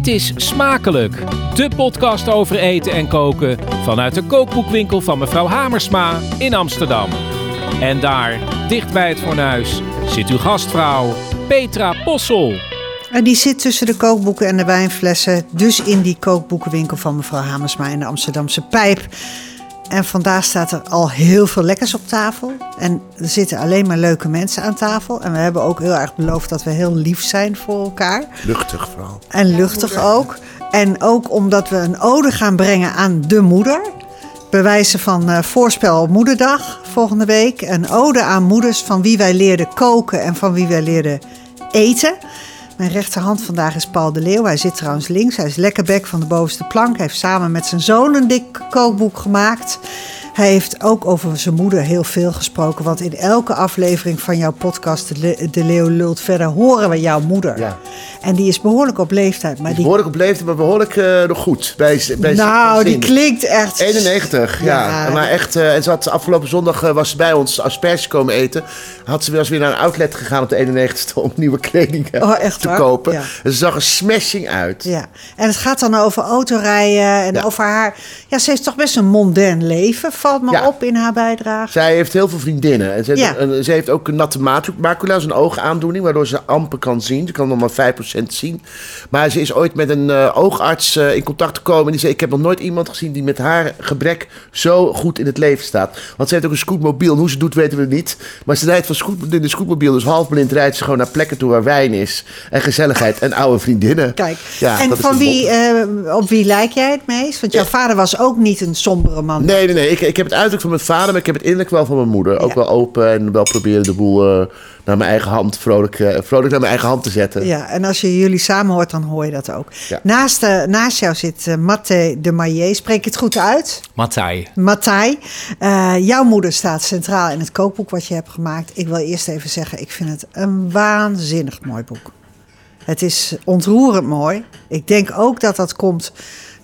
Dit is Smakelijk, de podcast over eten en koken vanuit de kookboekwinkel van mevrouw Hamersma in Amsterdam. En daar, dicht bij het fornuis, zit uw gastvrouw Petra Possel. En die zit tussen de kookboeken en de wijnflessen. Dus in die kookboekenwinkel van mevrouw Hamersma in de Amsterdamse Pijp. En vandaag staat er al heel veel lekkers op tafel. En er zitten alleen maar leuke mensen aan tafel. En we hebben ook heel erg beloofd dat we heel lief zijn voor elkaar. Luchtig vooral. En luchtig ook. En ook omdat we een ode gaan brengen aan de moeder. Bewijzen van uh, voorspel op moederdag volgende week. Een ode aan moeders van wie wij leerden koken en van wie wij leerden eten. Mijn rechterhand vandaag is Paul de Leeuw. Hij zit trouwens links. Hij is lekkerbek van de bovenste plank. Hij heeft samen met zijn zoon een dik kookboek gemaakt. Hij heeft ook over zijn moeder heel veel gesproken. Want in elke aflevering van jouw podcast, De, de Leeuw Lult Verder, horen we jouw moeder. Ja. En die is behoorlijk op leeftijd. Maar die... Behoorlijk op leeftijd, maar behoorlijk uh, nog goed. Bij, bij nou, die klinkt echt... 91, ja. ja. Maar echt, uh, en ze had afgelopen zondag uh, was ze bij ons asperges komen eten. Had ze was weer naar een outlet gegaan op de 91ste om nieuwe kleding oh, te waar? kopen. Ja. En ze zag er smashing uit. Ja, en het gaat dan over autorijden en Ja. over haar... Ja, ze heeft toch best een mondain leven, valt me Ja. op in haar bijdrage. Zij heeft heel veel vriendinnen. En ze, heeft, Ja. en ze heeft ook een natte macu- macula, een oogaandoening, waardoor ze amper kan zien. Ze kan nog maar 5% zien. Maar ze is ooit met een eh, oogarts eh, in contact gekomen. En die zei: Ik heb nog nooit iemand gezien die met haar gebrek zo goed in het leven staat. Want ze heeft ook een scootmobiel. En hoe ze doet, weten we niet. Maar ze rijdt van scoot, in de scootmobiel, dus halfblind rijdt ze gewoon naar plekken toe waar wijn is. En gezelligheid en oude vriendinnen. Kijk, Ja, en van wie, eh, op wie lijk jij het meest? Want jouw vader was ook niet een sombere man. Nee, nee, nee. Ik, ik heb het uiterlijk van mijn vader, maar ik heb het innerlijk wel van mijn moeder. Ook Ja. wel open en wel proberen de boel eh, naar mijn eigen hand, vrolijk, eh, vrolijk naar mijn eigen hand te zetten. Ja, en als je jullie samen hoort, dan hoor je dat ook. Ja. Naast, eh, naast jou zit uh, Matte de Maillet. Spreek ik het goed uit? Matthij. Matthij. Eh, jouw moeder staat centraal in het kookboek wat je hebt gemaakt. Ik wil eerst even zeggen, ik vind het een waanzinnig mooi boek. Het is ontroerend mooi. Ik denk ook dat dat komt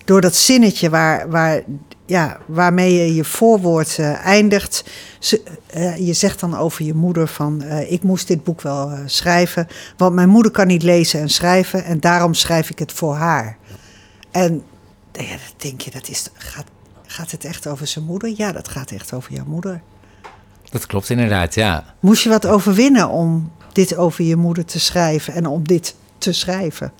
door dat zinnetje waar, waar, ja, waarmee je je voorwoord eh, eindigt. Ze, eh, je zegt dan over je moeder van... eh, ik moest dit boek wel schrijven, want mijn moeder kan niet lezen en schrijven... en daarom schrijf ik het voor haar. En ja, dan denk je, dat is, gaat, gaat het echt over zijn moeder? Ja, dat gaat echt over jouw moeder. Dat klopt inderdaad, ja. Moest je wat overwinnen om dit over je moeder te schrijven en om dit te schrijven?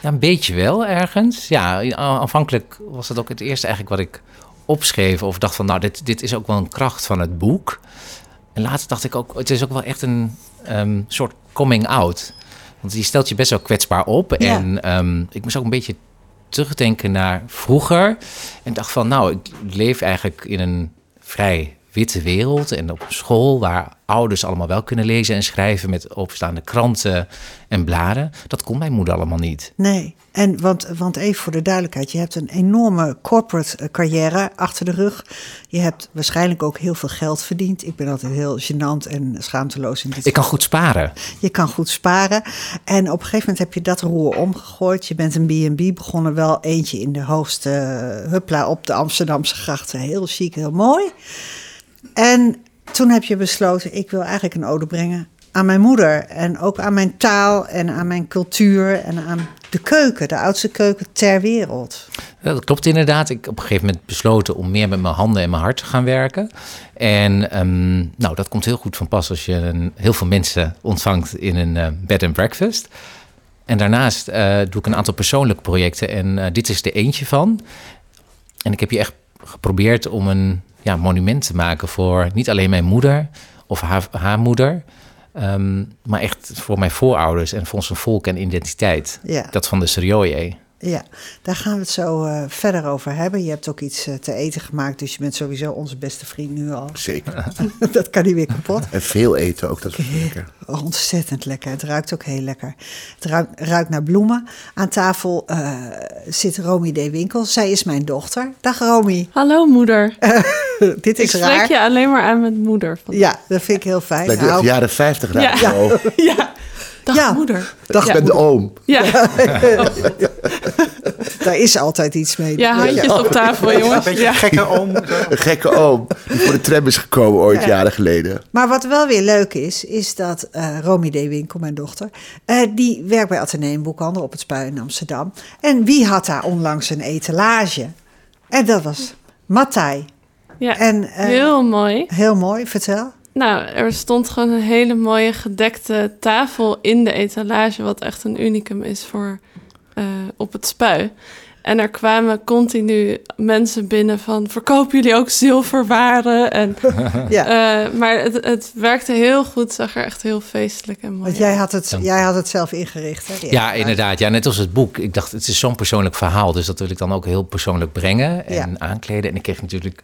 Ja, een beetje wel ergens. Ja, aanvankelijk was dat ook het eerste eigenlijk wat ik opschreef. Of dacht van, nou, dit, dit is ook wel een kracht van het boek. En later dacht ik ook, het is ook wel echt een ehm, soort coming out. Want die stelt je best wel kwetsbaar op. Ja. En ehm, ik moest ook een beetje terugdenken naar vroeger. En dacht van, nou, ik leef eigenlijk in een vrij witte wereld. En op school waar ouders allemaal wel kunnen lezen en schrijven... met openstaande kranten en bladen. Dat kon mijn moeder allemaal niet. Nee, en want, want even voor de duidelijkheid, je hebt een enorme corporate eh, carrière achter de rug. Je hebt waarschijnlijk ook heel veel geld verdiend. Ik ben altijd heel gênant en schaamteloos in dit Ik kan goed sparen. Je kan goed sparen. En op een gegeven moment heb je dat roer omgegooid. Je bent een B&B begonnen, wel eentje in de hoogste eh, huppla op de Amsterdamse grachten. Heel chic, heel mooi. En toen heb je besloten, ik wil eigenlijk een ode brengen aan mijn moeder. En ook aan mijn taal en aan mijn cultuur en aan de keuken, de oudste keuken ter wereld. Dat klopt inderdaad. Ik heb op een gegeven moment besloten om meer met mijn handen en mijn hart te gaan werken. En ehm, nou, dat komt heel goed van pas als je een, heel veel mensen ontvangt in een eh, bed and breakfast. En daarnaast eh, doe ik een aantal persoonlijke projecten en eh, dit is er eentje van. En ik heb hier echt geprobeerd om een ja, monument te maken voor niet alleen mijn moeder of haar, haar moeder, ehm, maar echt voor mijn voorouders en voor onze volk en identiteit. Ja. Dat van de Serioje. Ja, daar gaan we het zo eh, verder over hebben. Je hebt ook iets eh, te eten gemaakt, dus je bent sowieso onze beste vriend nu al. Zeker. dat kan niet meer kapot. En veel eten ook, dat is lekker. Oh, ontzettend lekker. Het ruikt ook heel lekker. Het ruikt, ruikt naar bloemen. Aan tafel eh, zit Romy D. Winkel. Zij is mijn dochter. Dag Romy. Hallo moeder. Dit Ik is spreek raar. je alleen maar aan met moeder. Van... Ja, dat vind ik heel fijn. Lijkt echt Nou, jaren 50 Ja. radio. ja. Dag Ja. moeder. Dag, ben de oom. Ja. Daar is altijd iets mee. Ja, handjes op tafel, Een jongens. beetje Ja. een gekke oom. zo. Een gekke oom die voor de tram is gekomen ooit Ja. jaren geleden. Maar wat wel weer leuk is, is dat eh Romy D. Winkel, mijn dochter, eh, die werkt bij Atheneum Boekhandel op het Spui in Amsterdam. En wie had daar onlangs een etalage? En dat was Matthij. Ja, En, eh, heel mooi. Heel mooi, vertel. Nou, er stond gewoon een hele mooie gedekte tafel in de etalage, wat echt een unicum is voor eh, op het spui. En er kwamen continu mensen binnen van, verkopen jullie ook zilverwaren? En, Ja. eh, maar het, het werkte heel goed, zag er echt heel feestelijk en mooi Want jij had het, jij had het zelf ingericht. Hè, Ja, etalage. inderdaad. Ja, net als het boek. Ik dacht, het is zo'n persoonlijk verhaal. Dus dat wil ik dan ook heel persoonlijk brengen en Ja. aankleden. En ik kreeg natuurlijk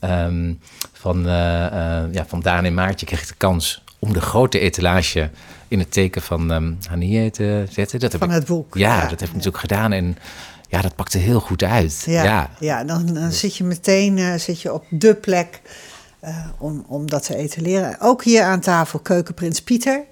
ehm, van, eh, eh, ja, van Daan en Maartje kreeg ik de kans om de grote etalage in het teken van ehm Hanie te zetten. Dat heb Van het boek. Ja, Ja, dat heb ik natuurlijk gedaan. En ja, dat pakte heel goed uit. Ja, Ja. ja. dan, dan zit je meteen eh, zit je op de plek om, om dat te etaleren. Ook hier aan tafel Keukenprins Pieter.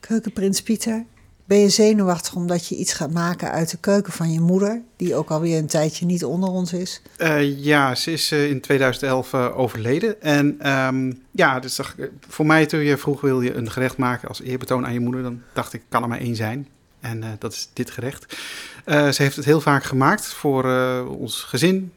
Keukenprins Pieter. Ben je zenuwachtig omdat je iets gaat maken uit de keuken van je moeder, die ook alweer een tijdje niet onder ons is? Eh, ja, ze is eh, in 2011 eh, overleden. En ehm, ja, dus voor mij toen je vroeg wil je een gerecht maken als eerbetoon aan je moeder, dan dacht ik, kan er maar één zijn. En dat is dit gerecht. Ze heeft het heel vaak gemaakt voor ons gezin,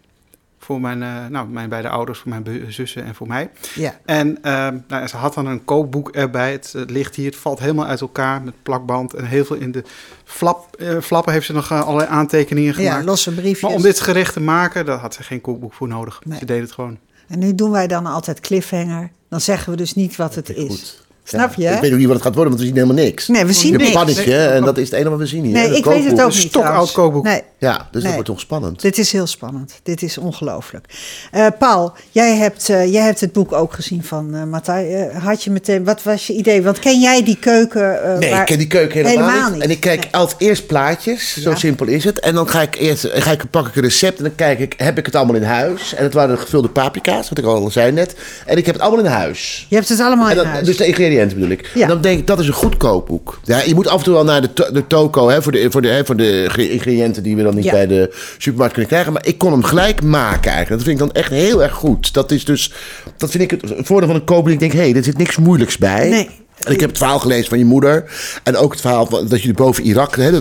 voor mijn, eh, nou, mijn beide ouders, voor mijn zussen en voor mij. Ja, En ehm, nou, ze had dan een kookboek erbij. Het, ligt hier, het valt helemaal uit elkaar met plakband. En heel veel in de flap, eh, flappen heeft ze nog eh, allerlei aantekeningen ja gemaakt. losse briefjes. maar om dit gerecht te maken, daar had ze geen kookboek voor nodig. Nee. Ze deed het gewoon. En nu doen wij dan altijd cliffhanger. Dan zeggen we dus niet wat het is. Goed. Snap je? Ik weet ook niet wat het gaat worden, want we zien helemaal niks. Nee, we zien een niks. pannetje en dat is het enige wat we zien hier. Nee, Een ik weet het kookboek. ook Een niet. stokoud trouwens. kookboek. Nee, Ja, dus Nee. dat wordt toch spannend. Dit is heel spannend. Dit is ongelooflijk. Eh, Paul, jij hebt, eh, jij hebt het boek ook gezien van eh Matthij. Had je meteen, wat was je idee? Want ken jij die keuken? Nee, waar- ik ken die keuken helemaal, Helemaal niet. niet. En ik kijk Nee. altijd eerst plaatjes, zo Ja. simpel is het. En dan ga ik eerst ga ik, pak ik een recept en dan kijk ik, heb ik het allemaal in huis? En het waren gevulde paprika's, wat ik al zei net. En ik heb het allemaal in huis. Je hebt het allemaal in huis. dus de ingrediënten bedoel ik. Ja. En dan denk ik, dat is een goed kookboek. Ja, je moet af en toe wel naar de, to- de toko hè, voor, de, voor, de, hè, voor de gre- ingrediënten die we dan niet Ja. bij de supermarkt kunnen krijgen. Maar ik kon hem gelijk maken eigenlijk. Dat vind ik dan echt heel erg goed. Dat is dus, dat vind ik het voordeel van een kookboek. Ik denk, hé, hey, er zit niks moeilijks bij. Nee. En ik heb het verhaal gelezen van je moeder. En ook het verhaal van, dat jullie boven Irak, hè,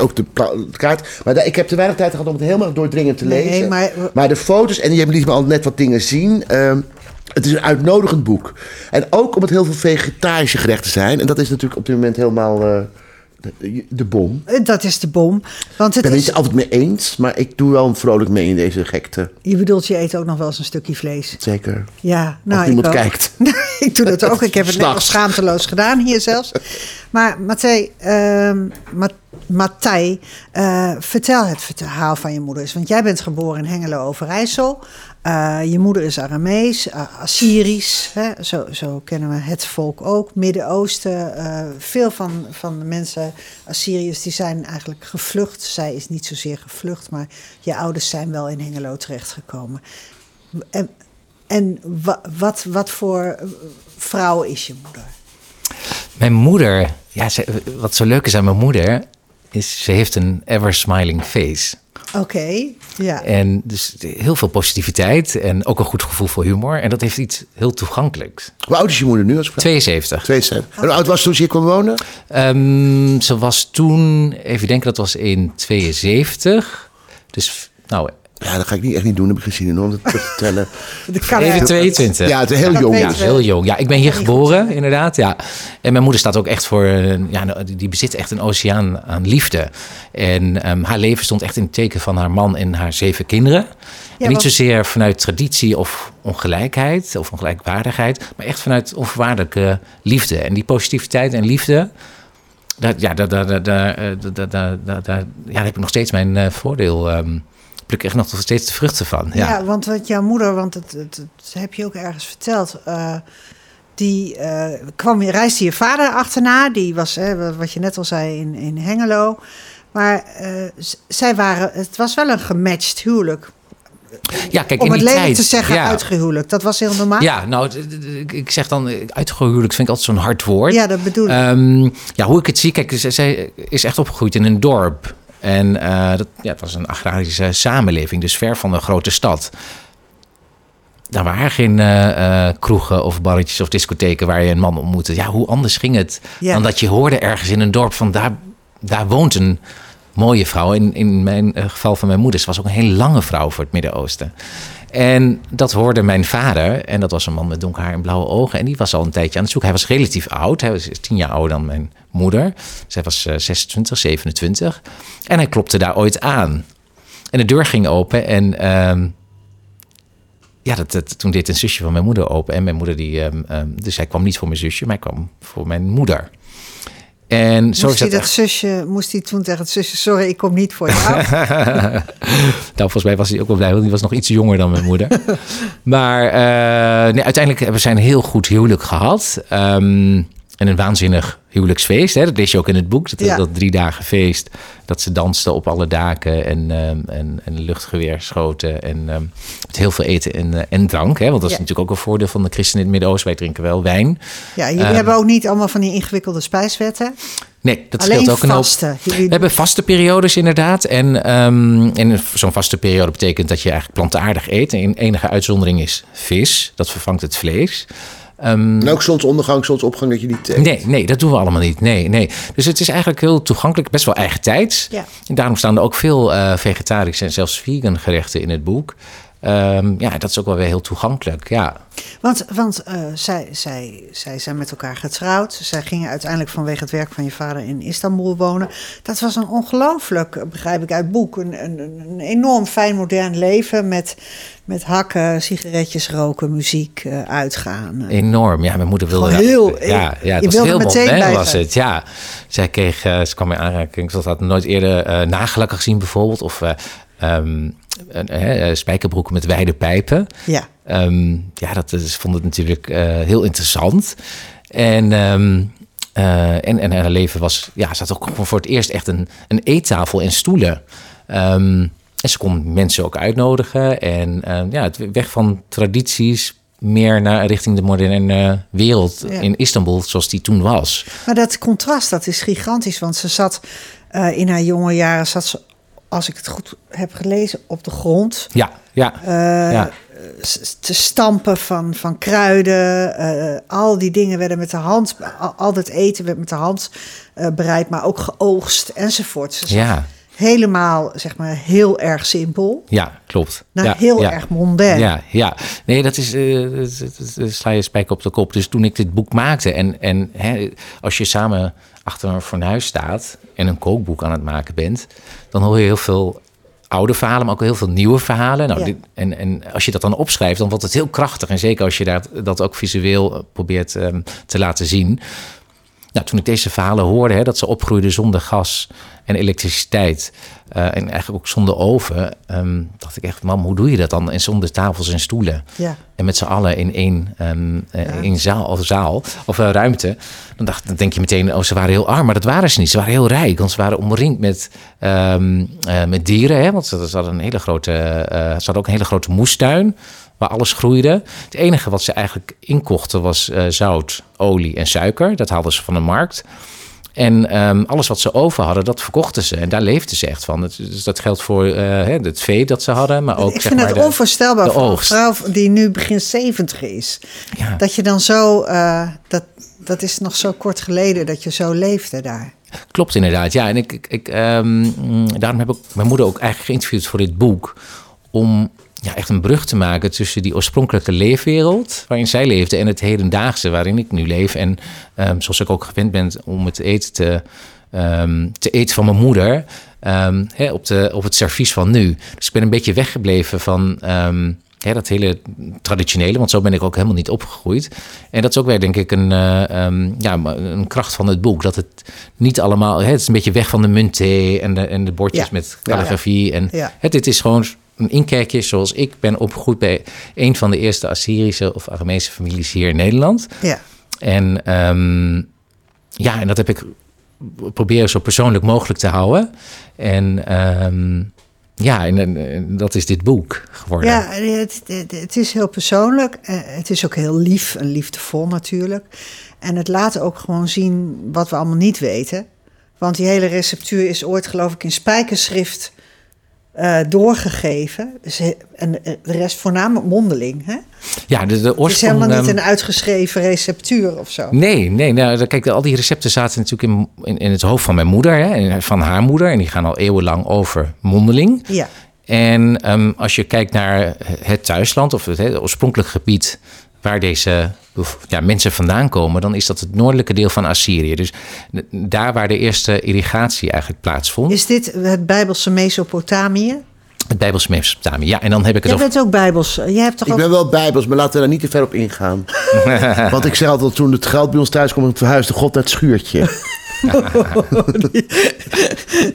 ook de, kaart. Maar daar- ik heb te weinig tijd gehad om het helemaal doordringend te Nee, lezen. maar- Maar de foto's, en je liet me al net wat dingen zien. ehm, het is een uitnodigend boek. En ook omdat heel veel vegetarische gerechten zijn. En dat is natuurlijk op dit moment helemaal eh, de, bom. Dat is de bom. Want Ik het ben het is, niet altijd mee eens, maar ik doe wel vrolijk mee in deze gekte. je bedoelt, je eet ook nog wel eens een stukje vlees. Zeker. Ja, nou, Als niemand ik ook. kijkt. ik doe dat ook. Ik heb het net al schaamteloos gedaan hier zelfs. Maar Matthij, Ma- Matthij, eh, vertel het verhaal van je moeder eens. Want jij bent geboren in Hengelo Overijssel. Eh, je moeder is Aramees, uh, Assyrisch. Hè? Zo, zo kennen we het volk ook. Midden-Oosten. eh, veel van, van de mensen, Assyriërs, die zijn eigenlijk gevlucht. Zij is niet zozeer gevlucht, maar je ouders zijn wel in Hengelo terechtgekomen. En, en wa- wat, wat voor eh, vrouw is je moeder? Mijn moeder, ja, ze, wat zo leuk is aan mijn moeder, is ze heeft een ever smiling face. Oké, ja. En dus heel veel positiviteit en ook een goed gevoel voor humor. En dat heeft iets heel toegankelijks. Hoe oud is je moeder nu? Als ik vraag? 72. 72. En hoe oud was ze toen ze hier kwam wonen? Ehm, ze was toen, even denken, dat was in 72. Dus, nou, Ja, dat ga ik niet, echt niet doen. Dat heb ik gezien om het terug te tellen. De kan even 22. Ja, het is heel Dat jong. Ja, heel jong. Ja, ik ben hier geboren, inderdaad. Ja. En mijn moeder staat ook echt voor, eh, ja, nou, die- bezit echt een oceaan aan liefde. En ehm, haar leven stond echt in het teken van haar man en haar zeven kinderen. en niet zozeer vanuit traditie of ongelijkheid of ongelijkwaardigheid, maar echt vanuit onvoorwaardelijke liefde. En die positiviteit en liefde, daar, ja, daar, daar, daar, daar, eh, daar, daar, daar, daar- ja, daar heb ik nog steeds mijn eh, voordeel. ehm pluk ik echt nog steeds de vruchten van. Ja. Ja, want wat jouw moeder, want het, het, het heb je ook ergens verteld. eh, die eh, kwam, reisde je vader achterna. Die was, hè, wat je net al zei, in, in Hengelo. Maar eh, zij waren, het was wel een gematcht huwelijk. Ja, kijk, Om in het leven te zeggen ja. uitgehuwelijk. Dat was heel normaal. Ja, nou, ik- zeg dan, eh, uitgehuwelijk vind ik altijd zo'n hard woord. Ja, dat bedoel ik. Ehm, ja, hoe ik het zie, kijk, zij is echt opgegroeid in een dorp. En eh, dat, ja, het was een agrarische samenleving, dus ver van de grote stad. Daar waren geen eh, eh, kroegen of barretjes of discotheken waar je een man ontmoette. Ja, hoe anders ging het Ja. dan dat je hoorde ergens in een dorp van daar, daar woont een mooie vrouw. In, in mijn geval van mijn moeder, ze was ook een hele lange vrouw voor het Midden-Oosten. En dat hoorde mijn vader. En dat was een man met donker haar en blauwe ogen. En die was al een tijdje aan het zoeken. Hij was relatief oud. Hij was tien jaar ouder dan mijn moeder. Zij was eh, 26, 27. En hij klopte daar ooit aan. En de deur ging open. En ehm, ja, dat- toen deed een zusje van mijn moeder open. En mijn moeder die... ehm, ehm, dus hij kwam niet voor mijn zusje, maar hij kwam voor mijn moeder. En zo Moest hij dat zusje, moest hij toen tegen het zusje, sorry, ik kom niet voor jou. nou, volgens mij was hij ook wel blij, want die was nog iets jonger dan mijn moeder. maar eh, nee, uiteindelijk hebben zij een heel goed huwelijk gehad. Ehm, en een waanzinnig huwelijksfeest. Hè? Dat lees je ook in het boek. Dat, Ja. dat drie dagen feest. Dat ze dansten op alle daken en, ehm, en, en luchtgeweer schoten. En ehm, met heel veel eten en, eh, en drank. Hè? Want dat is Ja. natuurlijk ook een voordeel van de christenen in het Midden-Oosten. Wij drinken wel wijn. Ja, jullie Ehm, hebben ook niet allemaal van die ingewikkelde spijswetten. Nee, dat Alleen scheelt ook een hoop. Jullie- We hebben vaste periodes inderdaad. En, en zo'n vaste periode betekent dat je eigenlijk plantaardig eet. En enige uitzondering is vis. Dat vervangt het vlees. Ehm, En ook zonsondergang, zonsopgang dat je niet... Nee, nee, dat doen we allemaal niet. Nee, nee. Dus het is eigenlijk heel toegankelijk, best wel eigen tijds. Ja. En daarom staan er ook veel eh, vegetarische en zelfs vegan gerechten in het boek. Ehm, ja, dat is ook wel weer heel toegankelijk. Ja, Want, want eh, zij, zij, zij zijn met elkaar getrouwd. Zij gingen uiteindelijk vanwege het werk van je vader in Istanbul wonen. Dat was een ongelooflijk, begrijp ik uit boek, een, een, een enorm fijn modern leven met, met hakken, sigaretjes roken, muziek, eh, uitgaan. enorm. Ja, mijn moeder wilde... Heel- ja, ja, je het was wilde heel meteen modern was het. Ja, zij kreeg... eh, ze kwam in aanraking. Ze had nooit eerder eh nagelakken gezien bijvoorbeeld. Of eh, ehm, spijkerbroeken met wijde pijpen. Ja, Ehm, ja, dat is, vond het natuurlijk eh, heel interessant. En, ehm, eh, en, en haar leven was... Ja, had ook voor het eerst echt een, een eettafel en stoelen. Ehm, en ze kon mensen ook uitnodigen. En ja, het weg van tradities meer naar richting de moderne wereld Ja. in Istanbul, zoals die toen was. maar dat contrast, dat is gigantisch. Want ze zat eh, in haar jonge jaren, zat ze, als ik het goed heb gelezen, op de grond. Ja, ja, Eh, ja. te stampen van, van kruiden. eh, al die dingen werden met de hand, al, al dat eten werd met de hand eh, bereid, maar ook geoogst enzovoort. Zat ja, helemaal, zeg maar, heel erg simpel. ja, klopt. Naar ja, heel ja. erg mondain. Ja, ja. Nee, dat is. sla je spijker op de kop. Dus toen ik dit boek maakte. En, en hè, als je samen achter een fornuis staat. en een kookboek aan het maken bent. dan hoor je heel veel oude verhalen, maar ook heel veel nieuwe verhalen. Nou, Ja. dit, en, en als je dat dan opschrijft, dan wordt het heel krachtig. En zeker als je dat, dat ook visueel probeert ehm, te laten zien. Nou, toen ik deze verhalen hoorde, hè, dat ze opgroeiden zonder gas en elektriciteit. eh, en eigenlijk ook zonder oven. ehm, dacht ik echt, mam, hoe doe je dat dan? En zonder tafels en stoelen. Ja. En met z'n allen in één, ehm, eh, zaal of zaal of eh, ruimte. Dan, dacht, dan denk je meteen, oh, ze waren heel arm. Maar dat waren ze niet. Ze waren heel rijk. Want ze waren omringd met, ehm, eh, met dieren. Hè? Want ze, ze hadden een hele grote, ze hadden ook een hele grote moestuin. Waar alles groeide. Het enige wat ze eigenlijk inkochten was eh, zout, olie en suiker. Dat haalden ze van de markt. En ehm, alles wat ze over hadden, dat verkochten ze. En daar leefden ze echt van. Dus dat geldt voor eh, hè, het vee dat ze hadden. Maar ook, ik zeg vind maar, het onvoorstelbaar de voor een vrouw die nu begin 70 is. Ja. Dat je dan zo, eh, dat, dat is nog zo kort geleden dat je zo leefde daar. Klopt inderdaad, ja. En ik, ik, ik, ehm, mm, daarom heb ik mijn moeder ook eigenlijk geïnterviewd voor dit boek. Om ja, echt een brug te maken tussen die oorspronkelijke leefwereld waarin zij leefde en het hedendaagse waarin ik nu leef. En ehm, zoals ik ook gewend ben om het eten te, ehm, te eten van mijn moeder ehm, hè, op, de, op het servies van nu. Dus ik ben een beetje weggebleven van hè, dat hele traditionele, want zo ben ik ook helemaal niet opgegroeid. En dat is ook weer denk ik een, eh, ja, een kracht van het boek. Dat het niet allemaal, hè, het is een beetje weg van de muntthee en de, en de bordjes Ja. met calligrafie. En Ja. het, dit is gewoon een inkijkje zoals ik ben opgegroeid bij een van de eerste Assyrische of Aramese families hier in Nederland. Ja. En ehm, ja, en dat heb ik proberen zo persoonlijk mogelijk te houden. En ehm, ja, en, dat is dit boek geworden. Ja, het, het, het is heel persoonlijk. Eh, Het is ook heel lief en liefdevol natuurlijk. En het laat ook gewoon zien wat we allemaal niet weten. Want die hele receptuur is ooit, geloof ik, in spijkerschrift eh, doorgegeven. Dus, he- en eh, de rest voornamelijk mondeling. Hè? Ja, de, de Het is oorsprong... helemaal niet ehm, een uitgeschreven receptuur of zo. Nee, nee. Nou, kijk, al die recepten zaten natuurlijk in, in, in het hoofd van mijn moeder, hè, en van haar moeder. En die gaan al eeuwenlang over mondeling. Ja, En ehm, als je kijkt naar het thuisland of het, het oorspronkelijk gebied waar deze ja, mensen vandaan komen, dan is dat het noordelijke deel van Assyrië. Dus daar waar de eerste irrigatie eigenlijk plaatsvond. is dit het Bijbelse Mesopotamië? Het Bijbelse Mesopotamië. Ja, en dan heb ik het Jij over. bent ook Bijbels. Jij hebt toch Ik ook... ben wel bijbels, maar laten we daar niet te ver op ingaan. Want ik zeg altijd, toen het geld bij ons thuis kwam, verhuisde God naar het schuurtje.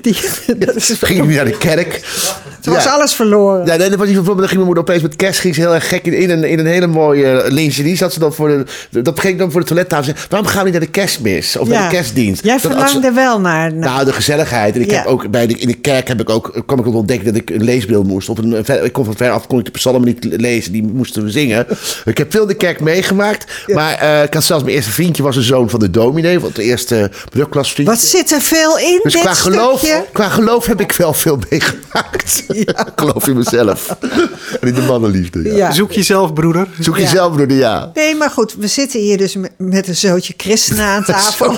Die, dat is, Ging naar de kerk. het was Ja. alles verloren. Ja, nee, dat was niet van Dan ging mijn moeder opeens met kerst ging ze heel erg gek in, in, een, in een hele mooie eh, lingerie. Zat ze dan voor de, dat ging dan voor de toilettafel. Waarom gaan we niet naar de kerstmis? Of naar de kerstdienst? Jij ze- verlangde wel naar... naar- Nou, de gezelligheid. En ik Ja. heb ook bij de, in de kerk heb ik ook, kwam ik ook ontdekken dat ik een leesbril moest. Of een, ik kon van ver af kon ik de psalmen niet lezen, die moesten we zingen. Ik heb veel in de kerk meegemaakt. Maar eh, ik had zelfs mijn eerste vriendje was een zoon van de dominee. Want de eerste brugklasvriendje. Wat zit er veel in, Dus dit qua geloof, stukje? qua geloof heb ik wel veel meegemaakt. Ik geloof in mezelf. En in de mannenliefde. Ja. Ja. Zoek jezelf, broeder. Zoek Ja. jezelf, broeder, ja. Nee, maar goed, we zitten hier dus met, een zootje christenen aan tafel.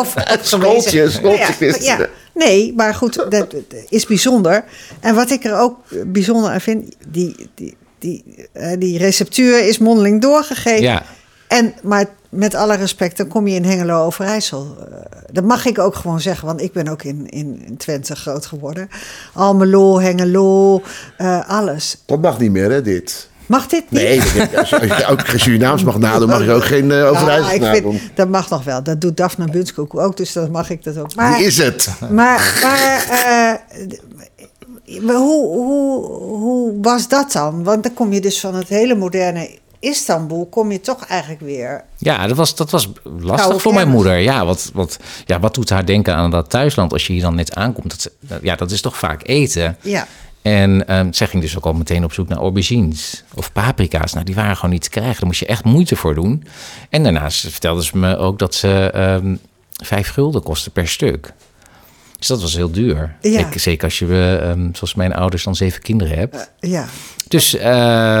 of, of Schooltje, schooltje Ja, christenen. ja. Nee, maar goed, dat, dat is bijzonder. En wat ik er ook bijzonder aan vind, die, die, die, eh, die receptuur is mondeling doorgegeven. Ja. En, maar met alle respect, dan kom je in Hengelo Overijssel. Eh, dat mag ik ook gewoon zeggen, want ik ben ook in, in, in Twente groot geworden. Almelo, Hengelo, eh, alles. Dat mag niet meer, hè, dit. Mag dit niet? Nee, als je, als je ook geen Surinaams mag nadoen, mag je ook geen uh, Overijssel vind, dat mag nog wel. Dat doet Daphne Bunskoek ook, dus dat mag ik dat ook. Maar, Wie is het? maar, maar hoe, hoe, hoe was dat dan? Want dan kom je dus van het hele moderne Istanbul, kom je toch eigenlijk weer... Ja, dat was, dat was lastig voor mijn moeder. Ja, wat, wat, ja, wat doet haar denken aan dat thuisland als je hier dan net aankomt? Dat, ja, dat is toch vaak eten. Ja, En ehm zij ging dus ook al meteen op zoek naar aubergines of paprika's. Nou, die waren gewoon niet te krijgen. Daar moest je echt moeite voor doen. En daarnaast vertelde ze me ook dat ze ehm vijf gulden kostten per stuk. Dus dat was heel duur. Ja. Zeker als je, ehm, zoals mijn ouders, dan zeven kinderen hebt. ja. Dus eh,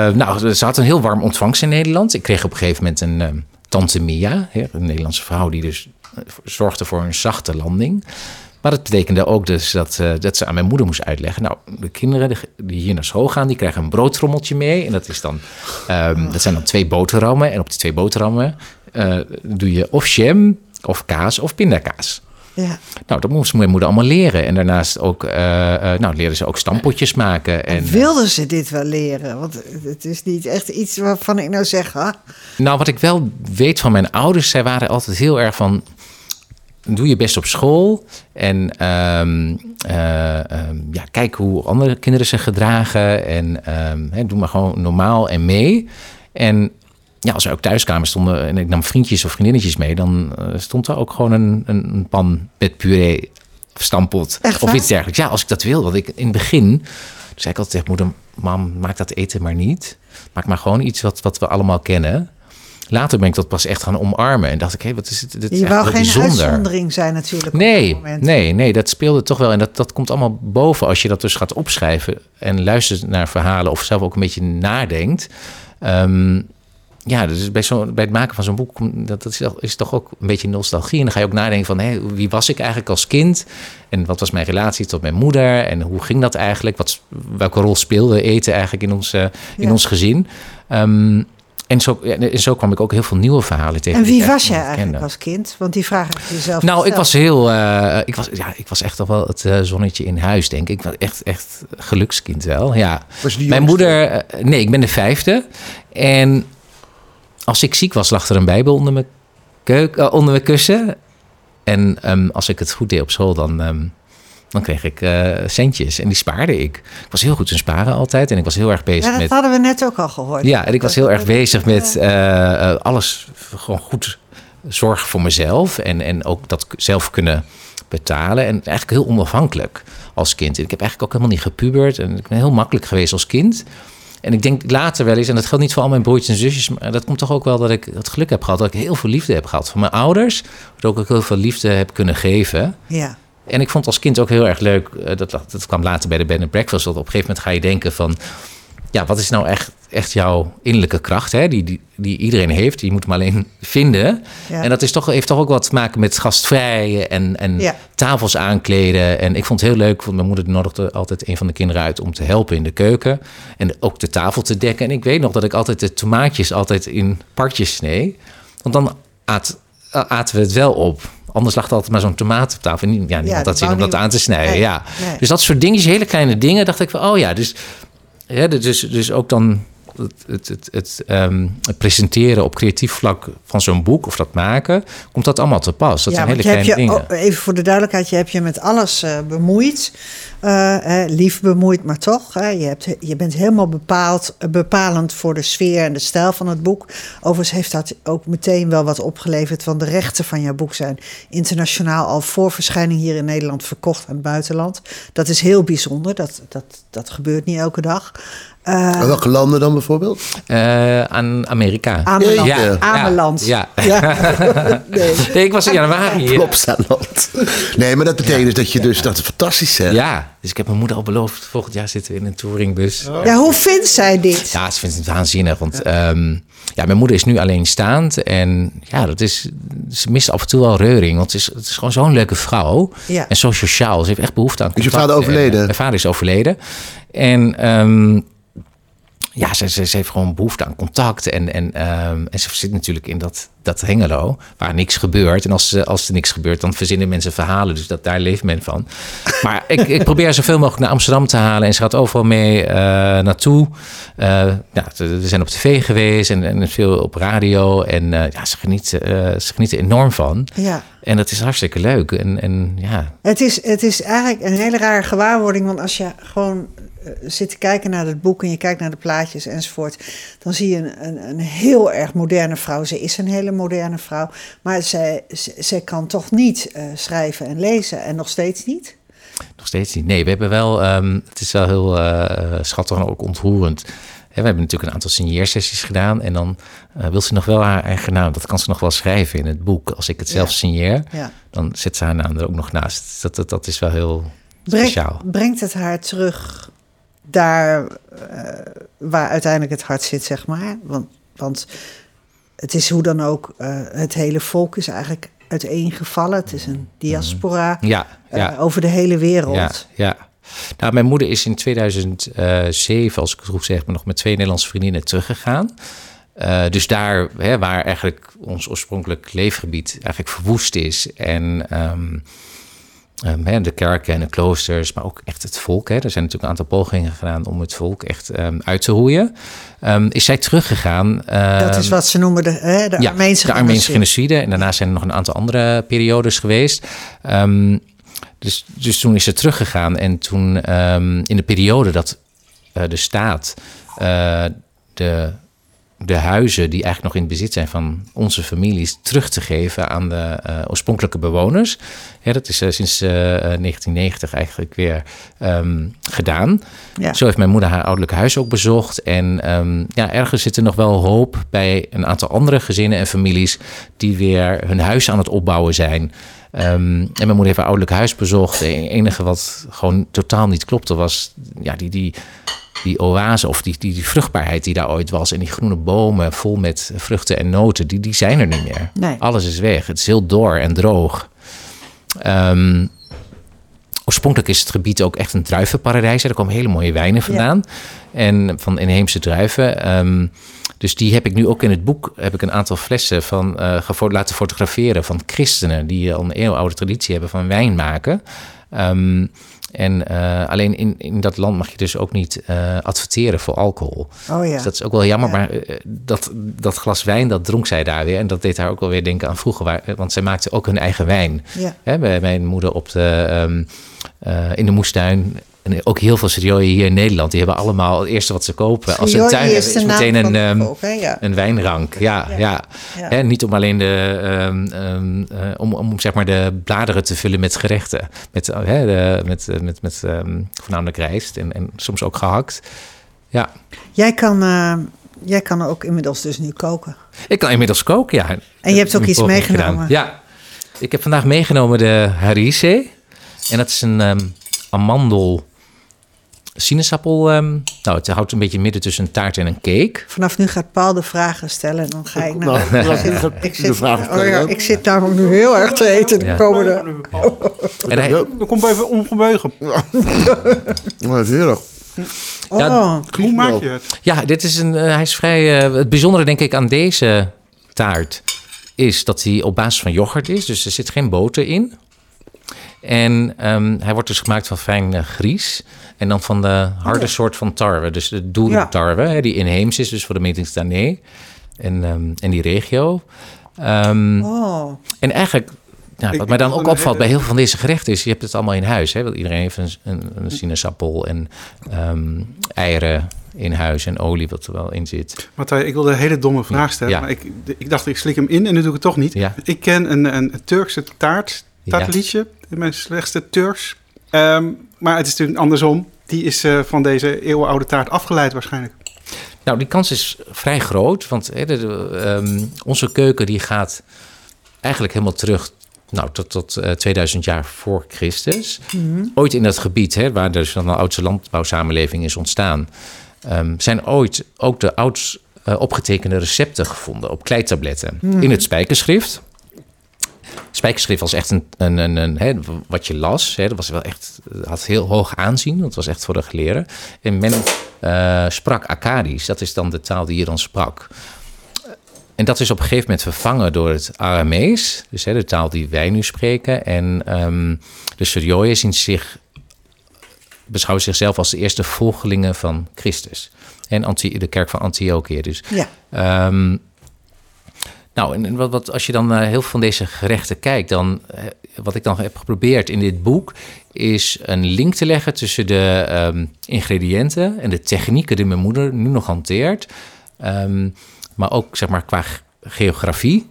nou, ze had een heel warm ontvangst in Nederland. Ik kreeg op een gegeven moment een ehm, tante Mia, een Nederlandse vrouw die dus eh, zorgde voor een zachte landing. Maar dat betekende ook dus dat, eh, dat ze aan mijn moeder moest uitleggen. Nou, de kinderen die- hier naar school gaan, die krijgen een broodtrommeltje mee. En dat, is dan, ehm, dat zijn dan twee boterhammen. En op die twee boterhammen eh, doe je of jam, of kaas, of pindakaas. Ja. Nou, dat moest mijn moeder allemaal leren. En daarnaast ook, eh, eh, nou, leerden ze ook stampotjes maken. En, Wilden ze dit wel leren? Want het is niet echt iets waarvan ik nou zeg... ah, Nou, wat ik wel weet van mijn ouders, zij waren altijd heel erg van. Doe je best op school. En ehm, eh, ehm, ja, kijk hoe andere kinderen zich gedragen. En ehm, doe maar gewoon normaal en mee. En ja, als we ook thuiskamer stonden en ik nam vriendjes of vriendinnetjes mee, dan eh, stond er ook gewoon een, een, een pan met puree of stampot Echt of iets dergelijks. Ja, als ik dat wil. Want ik in het begin zei ik altijd tegen moeder, mam, maak dat eten maar niet. Maak maar gewoon iets wat, wat we allemaal kennen. Later ben ik dat pas echt gaan omarmen. En dacht ik, hé, wat is het? Dit is je wou geen bijzonder. uitzondering zijn natuurlijk. Nee, nee, nee, dat speelde toch wel. En dat, dat komt allemaal boven als je dat dus gaat opschrijven en luistert naar verhalen of zelf ook een beetje nadenkt. Ehm, ja, dus bij, zo, bij het maken van zo'n boek, dat, dat is, toch- is toch ook een beetje nostalgie. En dan ga je ook nadenken van, hé, wie was ik eigenlijk als kind? En wat was mijn relatie tot mijn moeder? En hoe ging dat eigenlijk? Wat, welke rol speelde eten eigenlijk in ons, eh, in Ja. ons gezin? Ehm, en, zo, en zo kwam ik ook heel veel nieuwe verhalen tegen. En wie was jij eigenlijk kende. als kind? Want die vraag heb je jezelf Nou, ik was heel. eh, ik, was, ja, ik was echt toch wel het eh, zonnetje in huis, denk ik. Ik was echt, echt gelukskind wel. Ja. Was je de Mijn moeder. nee, ik ben de vijfde. En als ik ziek was, lag er een Bijbel onder mijn, keuk, eh, onder mijn kussen. En ehm, als ik het goed deed op school, dan. ehm, dan kreeg ik eh, centjes en die spaarde ik. Ik was heel goed in sparen altijd. En ik was heel erg bezig Ja, dat met. hadden we net ook al gehoord. Ja, en ik was heel erg bezig met eh, alles gewoon goed zorgen voor mezelf. En, en ook dat zelf kunnen betalen. En eigenlijk heel onafhankelijk als kind. En ik heb eigenlijk ook helemaal niet gepubert. En ik ben heel makkelijk geweest als kind. En ik denk later wel eens, en dat geldt niet voor al mijn broertjes en zusjes, maar dat komt toch ook wel dat ik het geluk heb gehad dat ik heel veel liefde heb gehad van mijn ouders. Dat ik ook heel veel liefde heb kunnen geven. Ja. En ik vond als kind ook heel erg leuk, eh, dat, dat kwam later bij de bed and breakfast, dat op een gegeven moment ga je denken van, ja, wat is nou echt, echt jouw innerlijke kracht, hè? Die, die, die iedereen heeft, je moet hem alleen vinden. Ja. En dat is toch, heeft toch ook wat te maken met gastvrij en, en Ja. tafels aankleden. En ik vond het heel leuk, want mijn moeder nodigde altijd een van de kinderen uit om te helpen in de keuken. En ook de tafel te dekken. En ik weet nog dat ik altijd de tomaatjes altijd in partjes snee. Want dan aat, aten we het wel op. Anders lag er altijd maar zo'n tomaat op tafel. En Ja, niemand dat had zin om dat aan te snijden. Nee, ja. nee. Dus dat soort dingetjes, hele kleine dingen, dacht ik van, oh ja, dus, ja, dus, dus ook dan het, het, het, het, ehm, het presenteren op creatief vlak van zo'n boek of dat maken, komt dat allemaal te pas. Dat ja, zijn hele kleine je, dingen. oh, even voor de duidelijkheid, je hebt je met alles eh, bemoeid. Eh, lief bemoeid, maar toch. Hè, je, hebt, je bent helemaal bepaald, eh, bepalend voor de sfeer en de stijl van het boek. Overigens heeft dat ook meteen wel wat opgeleverd. Want de rechten van jouw boek zijn internationaal al voor verschijning hier in Nederland verkocht aan het buitenland. Dat is heel bijzonder. Dat, dat, dat gebeurt niet elke dag. Eh, welke landen dan bijvoorbeeld? Eh, aan Amerika. Ameland. Ja, ja. Ameland. Ja. nee. Nee, ik was in januari hier. Plopsaland. Nee, maar dat betekent dus dat je dus... Dat is fantastisch, hè? Ja, dus ik heb mijn moeder al beloofd. Volgend jaar zitten we in een touringbus. Ja, hoe vindt zij dit? Ja, ze vindt het waanzinnig. Want ehm, ja, mijn moeder is nu alleenstaand. En ja, dat is, ze mist af en toe wel reuring. Want het is, het is gewoon zo'n leuke vrouw. Ja. En zo sociaal. Ze heeft echt behoefte aan Is je contact. vader overleden? En, eh, mijn vader is overleden. En ehm, ja, ze, ze, heeft gewoon behoefte aan contact. En, en, ehm, en ze zit natuurlijk in dat, dat hengelo waar niks gebeurt. En als, ze- als er niks gebeurt, dan verzinnen mensen verhalen. Dus dat, daar leeft men van. Maar ik, ik probeer zoveel mogelijk naar Amsterdam te halen. En ze gaat overal mee eh, naartoe. Eh, ja, we zijn op tv geweest en, en veel op radio. En eh, ja, ze, geniet, eh, ze geniet er enorm van. Ja. En dat is hartstikke leuk. En, en ja, Het is, het is eigenlijk een hele rare gewaarwording. Want als je gewoon eh, zit te kijken naar het boek en je kijkt naar de plaatjes enzovoort, dan zie je een, een, een heel erg moderne vrouw. Ze is een hele moderne vrouw, maar zij, zij, kan toch niet eh, schrijven en lezen en nog steeds niet. Nog steeds niet. Nee, we hebben wel. ehm, het is wel heel eh, schattig en ook ontroerend. We hebben natuurlijk een aantal signeersessies gedaan. En dan eh, wil ze nog wel haar eigen naam. Dat kan ze nog wel schrijven in het boek. Als ik het zelf Ja. signeer, Ja. dan zet ze haar naam er ook nog naast. Dat, dat, dat is wel heel Breng- speciaal. brengt het haar terug daar eh, waar uiteindelijk het hart zit, zeg maar. Want, want het is hoe dan ook, eh, het hele volk is eigenlijk uiteengevallen. Het is een diaspora Ja, eh, over de hele wereld. Ja, ja. Nou, mijn moeder is in 2007, als ik het goed zeg, nog met twee Nederlandse vriendinnen teruggegaan. Eh, dus daar, hè, waar eigenlijk ons oorspronkelijk leefgebied eigenlijk verwoest is. En ehm, ehm, de kerken en de kloosters, maar ook echt het volk. Hè. Er zijn natuurlijk een aantal pogingen gedaan om het volk echt ehm, uit te roeien. Ehm, is zij teruggegaan. Dat is wat ze noemen de, hè, de ja, Armeense de Armeense genocide. En daarna zijn er nog een aantal andere periodes geweest. Dus, dus toen is ze teruggegaan. En toen in de periode dat eh, de staat eh, de, de huizen die eigenlijk nog in bezit zijn van onze families terug te geven aan de eh, oorspronkelijke bewoners. Ja, dat is eh, sinds eh, eh, 1990 eigenlijk weer ehm, gedaan. Ja. Zo heeft mijn moeder haar ouderlijk huis ook bezocht. En ehm, ja, ergens zit er nog wel hoop bij een aantal andere gezinnen en families die weer hun huis aan het opbouwen zijn. Ehm, en mijn moeder heeft haar ouderlijk huis bezocht. Het enige wat gewoon totaal niet klopte was ja, die, die, die oase of die, die, die vruchtbaarheid die daar ooit was. En die groene bomen vol met vruchten en noten, die, die zijn er niet meer. Nee. Alles is weg. Het is heel dor en droog. Ehm, oorspronkelijk is het gebied ook echt een druivenparadijs. Er komen hele mooie wijnen vandaan. En van inheemse druiven. Ehm, dus die heb ik nu ook in het boek. Heb ik een aantal flessen van eh, laten fotograferen van christenen die al een eeuwenoude traditie hebben van wijn maken. Ehm, en eh, alleen in, in dat land mag je dus ook niet eh, adverteren voor alcohol. Oh ja. Dus dat is ook wel jammer, Ja. maar eh, dat, dat glas wijn, dat dronk zij daar weer. En dat deed haar ook wel weer denken aan vroeger, waar, want zij maakte ook hun eigen wijn. Ja. Hè, bij mijn moeder op de, ehm, eh, in de moestuin. En ook heel veel serieus hier in Nederland. Die hebben allemaal het eerste wat ze kopen. Als ze een tuin hebben, is meteen een, het ehm? Ja. een wijnrank. Ja, ja. Ja. Hè, niet om alleen de, eh, om, om zeg maar de bladeren te vullen met gerechten. Met, eh, hè, de, met, eh, met, met voornamelijk rijst en, en soms ook gehakt. Ja. Jij kan, jij kan ook inmiddels dus nu koken. Ik kan inmiddels koken, ja. En je hebt ook Een iets meegenomen. gedaan. Ja. Ik heb vandaag meegenomen de Harise. En dat is een amandel sinaasappel. ehm, nou, het houdt een beetje midden tussen een taart en een cake. Vanaf nu gaat Paul de vragen stellen en dan ga ik Nou, nou... laat ik de ik, zit, vragen oh ja, stellen. ik zit namelijk nu heel erg te eten de Ja. komende... En hij, Dan komt even ongebeugen. Oh, dat is heerlijk. Oh, Hoe maak je het? ja, dit is een, eh, hij is vrij... eh, het bijzondere denk ik aan deze taart is dat hij op basis van yoghurt is. Dus er zit geen boter in. En ehm, hij wordt dus gemaakt van fijn eh, gries. En dan van de harde soort van tarwe. Dus de doeltarwe, hè, die inheems is. Dus voor de Méditerranee. En, ehm, en die regio. Ehm, oh. En eigenlijk, nou, Ik- wat mij dan ook opvalt bij heel veel van deze gerechten is, je hebt het allemaal in huis. Hè? Want iedereen heeft een, een, een sinaasappel en ehm, eieren in huis en olie wat er wel in zit. Matthij, ik wilde een hele domme vraag stellen. Ja. Maar ik, ik dacht, ik slik hem in en nu doe ik het toch niet. Ja. Ik ken een, een Turkse taart, Ja. taartliedje, in mijn slechtste Turks. Ehm, maar het is natuurlijk andersom. Die is eh, van deze eeuwenoude taart afgeleid waarschijnlijk. Nou, die kans is vrij groot, want de- ehm, onze keuken die gaat eigenlijk helemaal terug nou, tot, tot eh, 2000 jaar voor Christus. Ooit in dat gebied, hè, waar dus dan de oudste landbouwsamenleving is ontstaan, ehm, zijn ooit ook de oudst eh, opgetekende recepten gevonden op kleitabletten in het spijkerschrift. Spijkerschrift was echt een, een, een, een hè, wat je las. Hè, dat was wel echt, had heel hoog aanzien. Dat was echt voor de geleerden. En men eh, sprak Akkadisch. Dat is dan de taal die je dan sprak. En dat is op een gegeven moment vervangen door het Aramees. Dus hè, de taal die wij nu spreken. En ehm, de Syriërs zien zich, beschouwen zichzelf als de eerste volgelingen van Christus. En de kerk van Antiochië. Dus Ja. Ehm, nou, en wat, wat, als je dan naar heel veel van deze gerechten kijkt, dan eh, wat ik dan heb geprobeerd in dit boek, is een link te leggen tussen de ehm, ingrediënten en de technieken die mijn moeder nu nog hanteert. Ehm, maar ook zeg maar qua geografie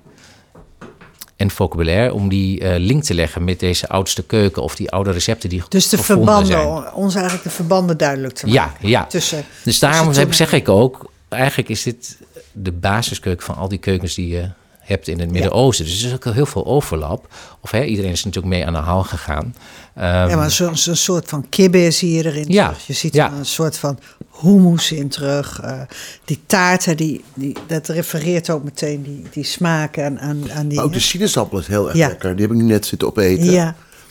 en vocabulaire, om die eh, link te leggen met deze oudste keuken of die oude recepten die Dus de verbanden, zijn. ons eigenlijk de verbanden duidelijk te maken. Ja, ja. Tussen, Dus daarom tussen heb, zeg ik ook, eigenlijk is dit de basiskeuken van al die keukens die je hebt in het Midden-Oosten. Dus er is ook heel veel overlap. Of hè, iedereen is natuurlijk mee aan de haal gegaan. Ehm, ja, maar zo'n soort van kibbe zie je erin Ja, terug. Je ziet ja. er een soort van hummus in terug. eh, die taarten, die, die, dat refereert ook meteen die, die smaken aan, aan, aan die... Maar ook de sinaasappel is heel erg Ja. lekker. Die heb ik nu net zitten opeten. ja,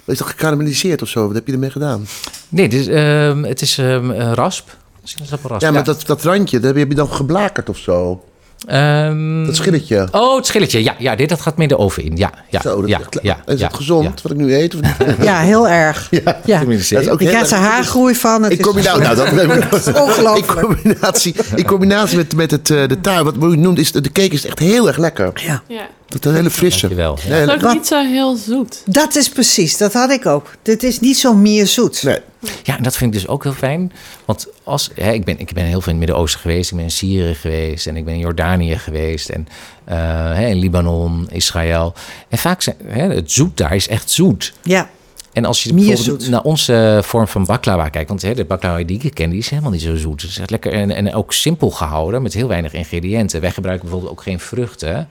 Dat is toch gekarameliseerd of zo? Wat heb je ermee gedaan? Nee, dus, ehm, het is ehm, rasp. Sinaasappelrasp. Ja, maar Dat, dat randje, dat heb je dan geblakerd of zo? Ehm, Dat schilletje. Oh, het schilletje. Ja, ja dit, dat gaat mee de oven in. Ja, ja, zo, dat ja, ja, is ja, het gezond, ja. wat ik nu eet? Of niet? ja, heel erg. Ja. Ja. Tenminste, Dat is ook Je krijgt er haargroei van. Het In combinatie, nou, dat, in ongelooflijk. combinatie, in combinatie met, met het, eh, de taart, wat u noemt, is de, de cake is echt heel erg lekker. Ja, Ja. Dat is een hele frisse. Dankjewel. Ja. Nee, Het is ook niet zo heel zoet. dat is precies. Dat had ik ook. Dit is niet zo meer zoet. nee. Ja, en dat vind ik dus ook heel fijn. Want als, hè, ik, ben, ik ben heel veel in het Midden-Oosten geweest. Ik ben in Syrië geweest en ik ben in Jordanië geweest. En eh, hè, in Libanon, Israël. En vaak zijn hè, het zoet daar is echt zoet. Ja, En als je Meer bijvoorbeeld zoet. naar onze vorm van baklava kijkt. Want hè, de baklava die ik ken, die is helemaal niet zo zoet. Het is echt lekker en, en ook simpel gehouden met heel weinig ingrediënten. Wij gebruiken bijvoorbeeld ook geen vruchten.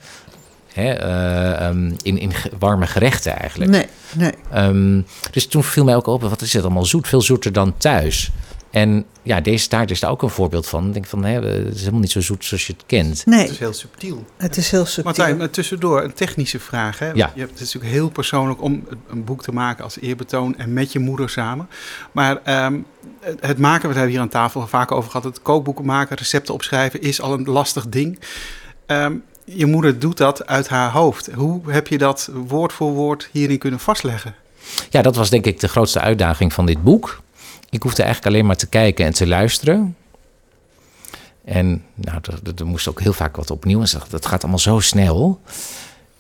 Hè, eh, ehm, in, in warme gerechten eigenlijk. nee, nee. Ehm, dus toen viel mij ook op, wat is het allemaal zoet? Veel zoeter dan thuis. En ja, deze taart is daar ook een voorbeeld van. Ik denk van, hè, het is helemaal niet zo zoet zoals je het kent. Het Nee, is heel subtiel. het is heel subtiel. Martijn, maar tussendoor een technische vraag. Hè? Ja. Je hebt, het is natuurlijk heel persoonlijk om een boek te maken als eerbetoon en met je moeder samen. Maar ehm, het- het maken, we hebben hier aan tafel vaak over gehad, het kookboeken maken, recepten opschrijven is al een lastig ding. Ehm, je moeder doet dat uit haar hoofd. Hoe heb je dat woord voor woord hierin kunnen vastleggen? Ja, dat was denk ik de grootste uitdaging van dit boek. Ik hoefde eigenlijk alleen maar te kijken en te luisteren. En nou, er, er- er moest ook heel vaak wat opnieuw. En ze dacht, dat gaat allemaal zo snel.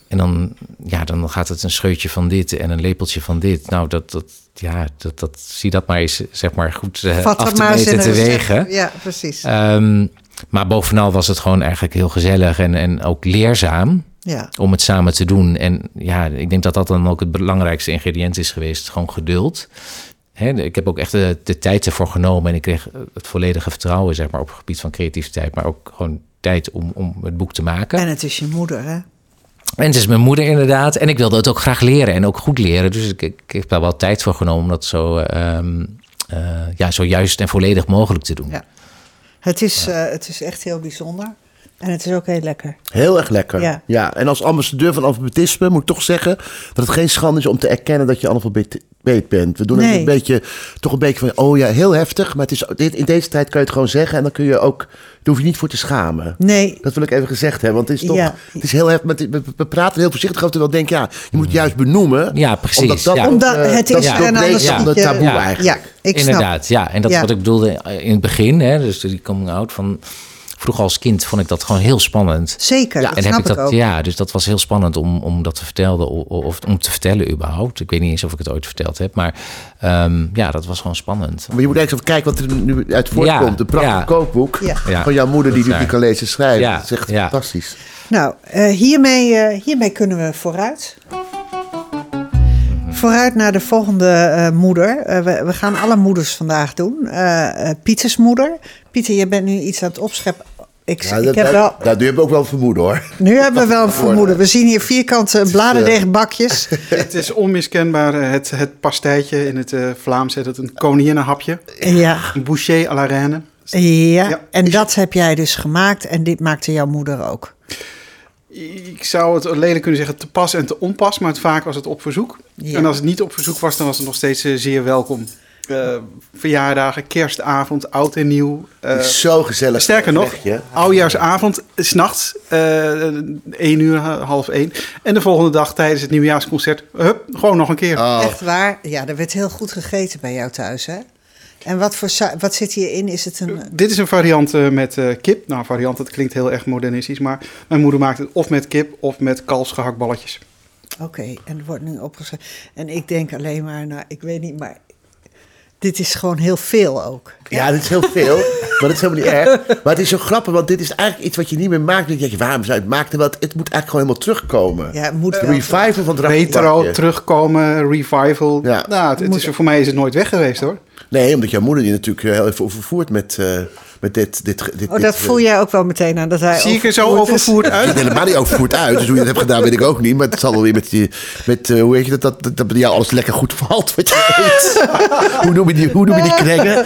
En dan, ja, dan gaat het een scheutje van dit en een lepeltje van dit. Nou, dat, dat, ja, dat, dat, zie dat maar eens zeg maar, goed eh, Vat af te maar eens in meten, te wegen. Ja, precies. Ehm, maar bovenal was het gewoon eigenlijk heel gezellig en, en ook leerzaam ja. om het samen te doen. En ja, ik denk dat dat dan ook het belangrijkste ingrediënt is geweest. Gewoon geduld. hè, ik heb ook echt de, de tijd ervoor genomen en ik kreeg het volledige vertrouwen, zeg maar, op het gebied van creativiteit, maar ook gewoon tijd om, om het boek te maken. En het is je moeder, hè? En het is mijn moeder inderdaad. En ik wilde het ook graag leren en ook goed leren. Dus ik, ik, heb daar wel tijd voor genomen om dat zo, ehm, eh, ja, zo juist en volledig mogelijk te doen. Ja. Het is, eh, het is echt heel bijzonder. En het is ook heel lekker. Heel erg lekker. Ja. Ja. En als ambassadeur van alfabetisme moet ik toch zeggen dat het geen schande is om te erkennen dat je analfabeet bent. We doen het Nee. een beetje, toch een beetje van, oh ja, heel heftig. Maar het is, dit, in deze tijd kan je het gewoon zeggen en dan kun je ook, daar hoef je niet voor te schamen. Nee, Dat wil ik even gezegd hebben, want het is toch, Ja. het is heel heftig. We, we praten heel voorzichtig over, terwijl ik denk, ja, je moet het juist benoemen. Ja, precies. Omdat dat, Ja. omdat eh, het dat is... is de je- taboe Ja. eigenlijk. Ja, ik snap. Inderdaad, ja. En dat is wat ik bedoelde in het begin. Hè, dus die coming out van... Vroeger als kind vond ik dat gewoon heel spannend. Zeker, dat en snap heb ik ik dat, ook. ja, dus dat was heel spannend om, om dat te vertellen of om te vertellen überhaupt. Ik weet niet eens of ik het ooit verteld heb, maar ehm, ja, dat was gewoon spannend. Maar je moet eigenlijk even kijken wat er nu uit voortkomt. Ja, Een prachtig ja. kookboek Ja. Ja, van jouw moeder die waar. kan lezen en schrijven. Ja, Dat is echt ja. fantastisch. Nou, eh, hiermee, eh, hiermee kunnen we vooruit. Vooruit naar de volgende eh, moeder. Eh, we, we gaan alle moeders vandaag doen. Eh, eh, Pieters moeder. Pieter, je bent nu iets aan het opscheppen. Ik, Ja, ik dat, heb dat, wel, dat, nu heb ik ook wel vermoeden hoor. nu hebben we wel een vermoeden. We zien hier vierkante eh, bladerdeegbakjes. Het is onmiskenbaar eh, het, het pastijtje in het eh, Vlaams. heet het een koninginnenhapje. Ja, Een boucher à la reine. ja. Ja. en dat heb jij dus gemaakt. En dit maakte jouw moeder ook. Ik zou het lelijk kunnen zeggen te pas en te onpas, maar het, vaak was het op verzoek. Ja. En als het niet op verzoek was, dan was het nog steeds eh, zeer welkom. Eh, verjaardagen, kerstavond, oud en nieuw. eh, zo gezellig. sterker nog, oudjaarsavond, s'nachts, eh 1 uur, half 1. En de volgende dag tijdens het nieuwjaarsconcert, hup, gewoon nog een keer. Oh, Echt waar? Ja, er werd heel goed gegeten bij jou thuis, hè? En wat, voor wat zit hierin? Is het een... Dit is een variant eh, met eh, kip. Nou, variant, dat klinkt heel erg modernistisch, maar mijn moeder maakt het of met kip of met kalfsgehaktballetjes. Oké, en het wordt nu opgeschreven. En ik denk alleen maar, nou, ik weet niet, maar dit is gewoon heel veel ook. Ja, dit is heel veel, maar dat is helemaal niet erg. Maar het is zo grappig, want dit is eigenlijk iets wat je niet meer maakt. Dan denk je, waarom zou je het maken? Terwijl het, moet eigenlijk gewoon helemaal terugkomen. Ja, het moet revival van het Retro, terugkomen, revival. Ja. Nou, het, het is, voor mij is het nooit weg geweest hoor. Nee, omdat jouw moeder die natuurlijk eh, heel even overvoert met, eh, met dit, dit, dit. Oh, dat eh, voel jij ook wel meteen aan. Dat hij Zie ik er zo overvoerd uit? ziet helemaal niet overvoerd uit. Dus hoe je dat hebt gedaan, weet ik ook niet. Maar het zal wel weer met, die, met eh, hoe weet je dat, dat, dat, dat bij jou alles lekker goed valt wat je eet. hoe, noem je die, hoe noem je die krengen?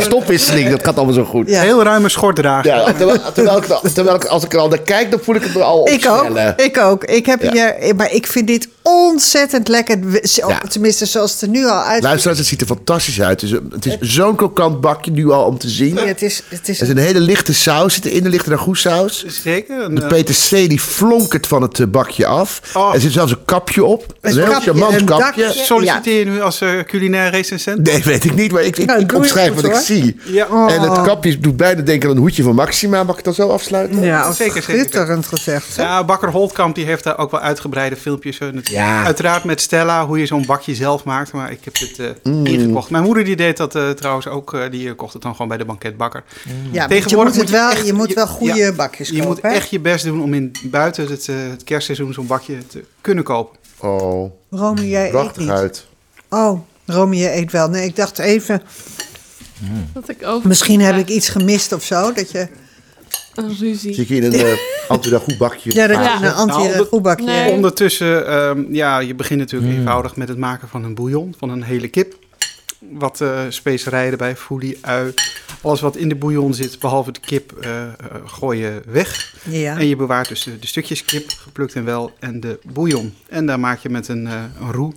Stopwisseling, dat gaat allemaal zo goed. Ja. Heel ruime schort dragen. Ja, terwijl, terwijl, ik, terwijl ik, als ik er al naar kijk, dan voel ik het me al Ik ook, ik ook. Ik heb hier, maar ik vind dit ontzettend lekker. Zo- Ja. Tenminste, zoals het er nu al uitziet. Luisteraars, het ziet er fantastisch uit. Het is, het is zo'n krokant bakje nu al om te zien. Ja, het is, het is Er is een hele lichte saus zit erin, een lichte ragoutsaus. Zeker. Een, De eh, peterselie flonkert van het eh, bakje af. Oh. Er zit zelfs een kapje op. Een, heel kapje, charmant een kapje. dakje. solliciteer je nu als eh, culinair recensent? Nee, weet ik niet, maar ik, ik, Nou, ik omschrijf wat ik zie. Ja. En het kapje doet bijna denken aan een hoedje van Maxima. Mag ik dat zo afsluiten? ja, Zeker, zeker. schitterend gezegd. hè? Ja, Bakker Holtkamp die heeft daar ook wel uitgebreide filmpjes. natuurlijk. Ja. Uiteraard met Stella, hoe je zo'n bakje zelf maakt. Maar ik heb dit eh, Mm. ingekocht. Mijn moeder die deed dat eh, trouwens ook. eh, die kocht het dan gewoon bij de banketbakker. Ja, je Tegenwoordig moet, het moet je wel, echt- je moet wel je- goede ja, bakjes Je kopen. moet hè? echt je best doen om in buiten het, eh, het kerstseizoen zo'n bakje te kunnen kopen. Oh, Romy, jij eet prachtig niet. uit. Oh, Romy, jij eet wel. Nee, ik dacht even, Dat ik over misschien heb ik iets gemist of zo. Dat je, een ruzie. Zie ik in een uh, anti bakje. ja, dat je een Nou, anti-goedbakje Nee. Ondertussen, ehm, ja, je begint natuurlijk Mm. eenvoudig met het maken van een bouillon, van een hele kip. Wat eh, specerijen erbij, foelie, ui. Alles wat in de bouillon zit, behalve de kip, eh, eh, gooi je weg. Ja. En je bewaart dus de, de stukjes kip, geplukt en wel, en de bouillon. En daar maak je met een, eh, een roe,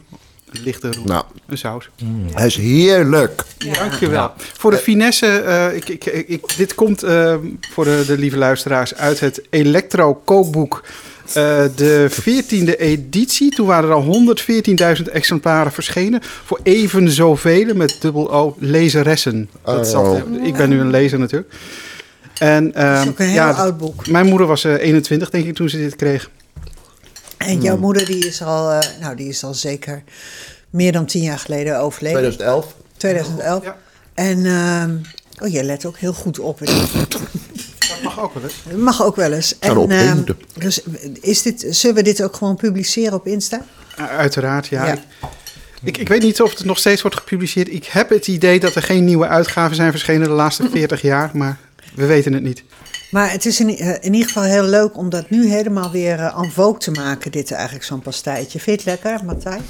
een lichte roe, Nou, een saus. hij is heerlijk. Dankjewel. Voor de finesse, eh, ik, ik, ik, ik- dit komt eh, voor de, de lieve luisteraars uit het Electro kookboek. eh, de 14e editie. Toen waren er al 114.000 exemplaren verschenen. Voor even zoveel met dubbel O lezeressen. Dat Oh. ik ben nu een lezer natuurlijk. En, Dat is ehm, ook een heel ja, oud boek. Mijn moeder was eh, 21, denk ik, toen ze dit kreeg. En Hmm. jouw moeder die is, al, eh, nou, die is al zeker meer dan tien jaar geleden overleden. 2011. 2011. Ja. En ehm, oh, jij let ook heel goed op. Dat mag ook wel eens. Dat mag ook wel eens. Kan En, hè? dus is dit, zullen we dit ook gewoon publiceren op Insta? Uh, Uiteraard, ja. Ja. Ik, Ik, ik weet niet of het nog steeds wordt gepubliceerd. Ik heb het idee dat er geen nieuwe uitgaven zijn verschenen de laatste 40 jaar, maar we weten het niet. Maar het is in, eh, in ieder geval heel leuk om dat nu helemaal weer eh, en vogue te maken. Dit eigenlijk zo'n pastijtje. Vind je het lekker, Martijn?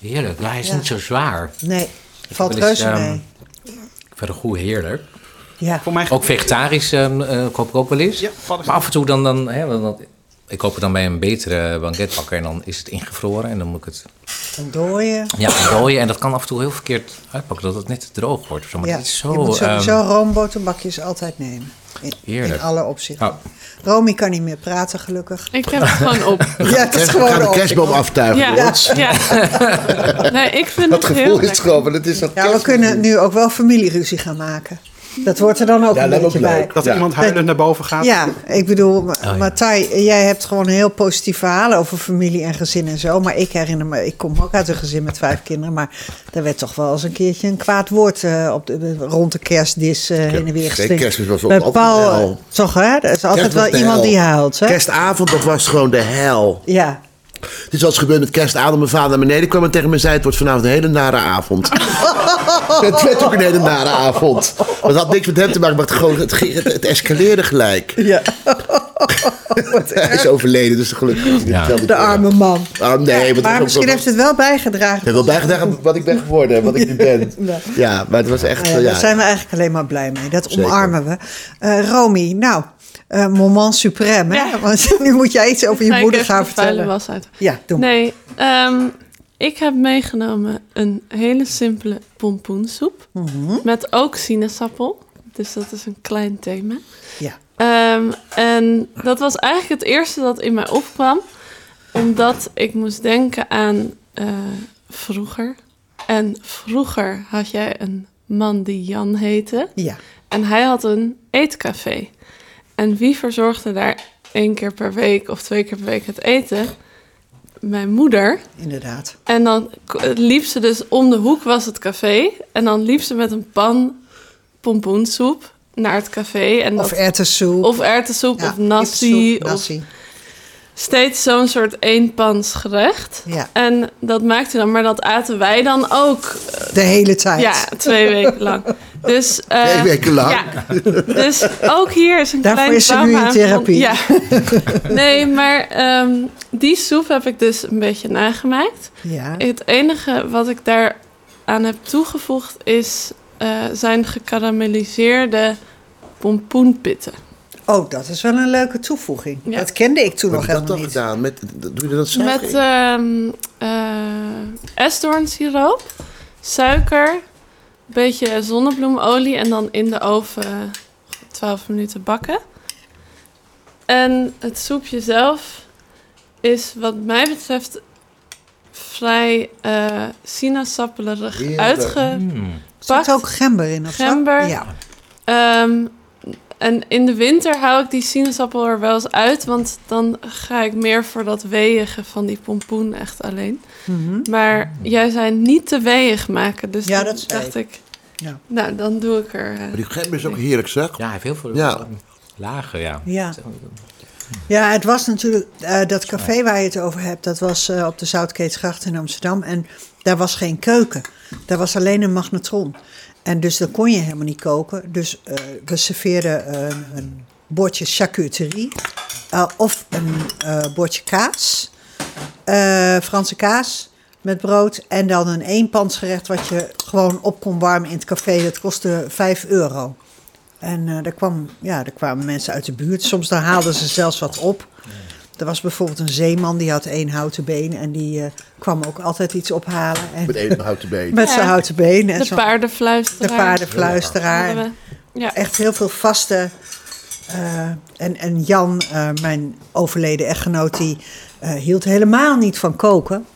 Heerlijk. Ja, hij is Ja. niet zo zwaar. Nee, valt reuze ehm, mee. Ik vind het goed heerlijk. Ja. Voor mij Ook vegetarisch ehm, eh, koop ik ook wel eens. Ja, maar af en toe dan... dan hè, want dan- ik koop het dan bij een betere banketbakker en dan is het ingevroren. En dan moet ik het Dan dooien. ja, rooien. En dat kan af en toe heel verkeerd uitpakken, dat het net te droog wordt. of zo. Maar Ja, het is je zo... moet sowieso ehm, roomboterbakjes altijd nemen. In, in alle opzichten. Oh. Romy kan niet meer praten, gelukkig. Ik heb het gewoon op. Ja, het is gewoon de op. kerstboom aftuigen, Ja, ja. Nee, ik vind Dat het heel gevoel is lekker. gewoon, want het is dat Ja, we kunnen nu ook wel familieruzie gaan maken. Dat wordt er dan ook Ja, een beetje ook bij. dat Ja. iemand huilend naar boven gaat. Ja, ik bedoel, Ma- ja. Martij, jij hebt gewoon heel positief verhaal over familie en gezin en zo. Maar ik herinner me, ik kom ook uit een gezin met vijf kinderen. Maar daar werd toch wel eens een keertje een kwaad woord eh, op de, rond de kerstdis eh, heen en weer nee, geslingerd. kerstmis was altijd Paul, de eh, hel. toch hè? Er is altijd wel de iemand hel. die huilt, hè? Kerstavond, dat was gewoon de hel. Ja. Het is als gebeurd met kerstavond. Mijn vader naar beneden kwam en tegen me zei... het wordt vanavond een hele nare avond. het werd ook een hele nare avond. Maar het had niks met hem te maken, maar het, gewoon, het, het, het escaleerde gelijk. ja. Hij is overleden, dus gelukkig. Ja. De arme man. Ah, nee, Ja, maar, misschien heeft het wel bijgedragen. Hij wil bijgedragen aan wat ik ben geworden, wat ik nu ben. Ja. Ja, maar het was echt... Nou ja, ja, Daar zijn we eigenlijk alleen maar blij mee. Dat Zeker. omarmen we. Eh Romy, nou, eh, moment suprême. Hè? Ja. Want nu moet jij iets over je moeder gaan de vertellen. was uit. Ja, doe maar. Nee, ehm, ik heb meegenomen een hele simpele pompoensoep. Mhm. Met ook sinaasappel. Dus dat is een klein thema. Ja. Ehm, en dat was eigenlijk het eerste dat in mij opkwam. Omdat ik moest denken aan eh, vroeger. En vroeger had jij een man die Jan heette. Ja. En hij had een eetcafé. En wie verzorgde daar één keer per week of twee keer per week het eten? Mijn moeder. inderdaad. En dan liep ze dus om de hoek was het café. En dan liep ze met een pan pompoensoep naar het café. En Of dat, erwtensoep. of erwtensoep Ja, of nasi. Of nasi. Steeds zo'n soort eenpans gerecht. Ja, En dat maakte dan, maar dat aten wij dan ook. de hele tijd. Ja, twee weken lang. Dus, eh, Twee weken lang. Ja, dus ook hier is een Daarvoor klein is ze nu in therapie. Ja. Nee, maar ehm, die soep heb ik dus een beetje nagemaakt. Ja. Het enige wat ik daar aan heb toegevoegd is eh, zijn gekarameliseerde pompoenpitten. Oh, dat is wel een leuke toevoeging. Ja. Dat kende ik toen nog heb je dat helemaal dan niet. gedaan? Met, doe je dat zo? Met ehm eh esdoornsiroop, suiker, een beetje zonnebloemolie en dan in de oven 12 minuten bakken. En het soepje zelf is wat mij betreft vrij eh sinaasappelerig Heerlijk. uitgepakt. mm. Zit er ook gember in of zo? Gember. Ja. Ehm, en in de winter hou ik die sinaasappel er wel eens uit, want dan ga ik meer voor dat weeige van die pompoen echt alleen. Mhm. Maar jij zei niet te weeig maken, dus Ja, dat dacht ik. ik, Ja. nou dan doe ik er. eh, Maar die gember is ook heerlijk, zeg. Ja, hij heeft heel veel Ja. lagen, ja. Ja. Ja, het was natuurlijk eh, dat café waar je het over hebt. Dat was eh, op de Zoutkeetsgracht in Amsterdam. En daar was geen keuken. Daar was alleen een magnetron. En dus dan kon je helemaal niet koken. Dus eh, we serveerden eh, een bordje charcuterie. eh, of een bordje kaas. Franse kaas met brood. En dan een eenpansgerecht wat je gewoon op kon warmen in het café. Dat kostte 5 euro. En daar, kwam, ja, daar kwamen mensen uit de buurt. Soms dan haalden ze zelfs wat op. Er was bijvoorbeeld een zeeman die had één houten been. En die eh, kwam ook altijd iets ophalen. En Met één houten been. met Ja. zijn houten been. En de zo- paardenfluisteraar. de paardenfluisteraar. Ja. Echt heel veel vaste. eh, en, en Jan, eh, mijn overleden echtgenoot, die eh, hield helemaal niet van koken.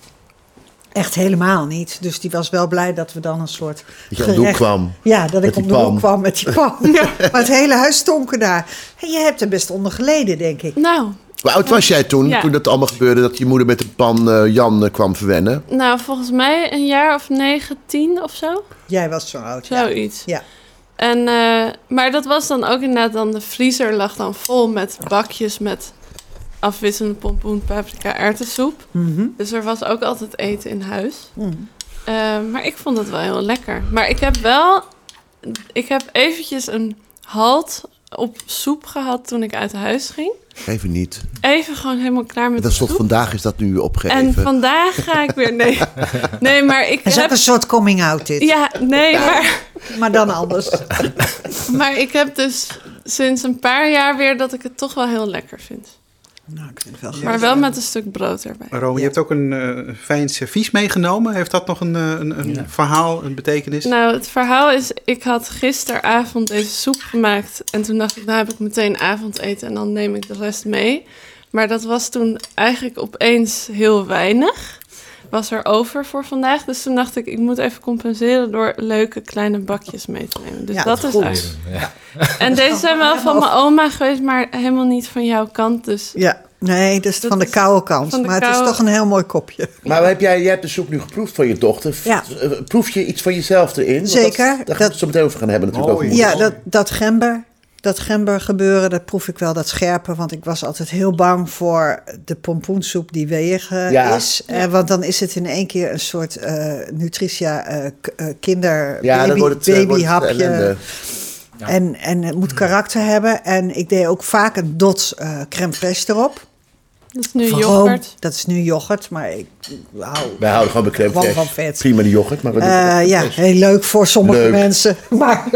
Echt helemaal niet. Dus die was wel blij dat we dan een soort. Dat je hoek kwam. Ja, dat ik op de hoek kwam met die pan. Maar het hele huis stonk er daar. En je hebt er best onder geleden, denk ik. Nou, Hoe oud was jij toen, Ja. toen dat allemaal gebeurde, dat je moeder met een pan eh, Jan eh, kwam verwennen? nou, volgens mij een jaar of negen, tien of zo. Jij was zo oud. Zoiets. Ja. En, eh, maar dat was dan ook inderdaad dan de vriezer lag dan vol met bakjes met afwisselende pompoen, paprika, erwtensoep. Mhm. Dus er was ook altijd eten in huis. Mhm. Eh, maar ik vond het wel heel lekker. Maar ik heb wel... Ik heb eventjes een halt op soep gehad toen ik uit huis ging. Even niet. Even gewoon helemaal klaar met Dat de is tot soep. vandaag is dat nu opgegeven. En vandaag ga ik weer... Nee, nee maar ik Het is ook heb... een soort coming out dit. Ja, nee, maar, Maar dan anders. maar ik heb dus sinds een paar jaar weer dat ik het toch wel heel lekker vind. Nou, ik vind het wel Maar wel met een stuk brood erbij. Rome, je hebt ook een eh fijn servies meegenomen. Heeft dat nog een, eh, een, een verhaal, een betekenis? Nou, het verhaal is, ik had gisteravond deze soep gemaakt. En toen dacht ik, nou heb ik meteen avondeten en dan neem ik de rest mee. Maar dat was toen eigenlijk opeens heel weinig. Was er over voor vandaag. Dus toen dacht ik, ik moet even compenseren door leuke kleine bakjes mee te nemen. Dus Ja, dat is goed. uit. En deze zijn wel van mijn oma geweest, maar helemaal niet van jouw kant. Dus Ja, nee, dus Dat van de koude kant. de maar het is toch een heel mooi kopje. Maar heb jij, jij hebt de soep nu geproefd van je dochter. Ja. Eh, Proef je iets van jezelf erin? Want Zeker. Dat, daar gaan we het zo meteen over gaan hebben natuurlijk. Mooi. over Ja, dat, dat gember, dat gember gebeuren, dat proef ik wel, dat scherpe. Want ik was altijd heel bang voor de pompoensoep die weeg eh, Ja. is. Eh, want dan is het in één keer een soort eh, nutritia kinder Ja, dan baby, wordt het, wordt het babyhapje. En, en het moet karakter hebben. En ik deed ook vaak een dots eh crème fraîche erop. Dat is nu yoghurt. Dat is nu yoghurt, maar ik hou Wij houden gewoon Gewoon fraîche. van vet. Prima die yoghurt, maar Eh, het ja, heel leuk voor sommige Leuk. mensen. Maar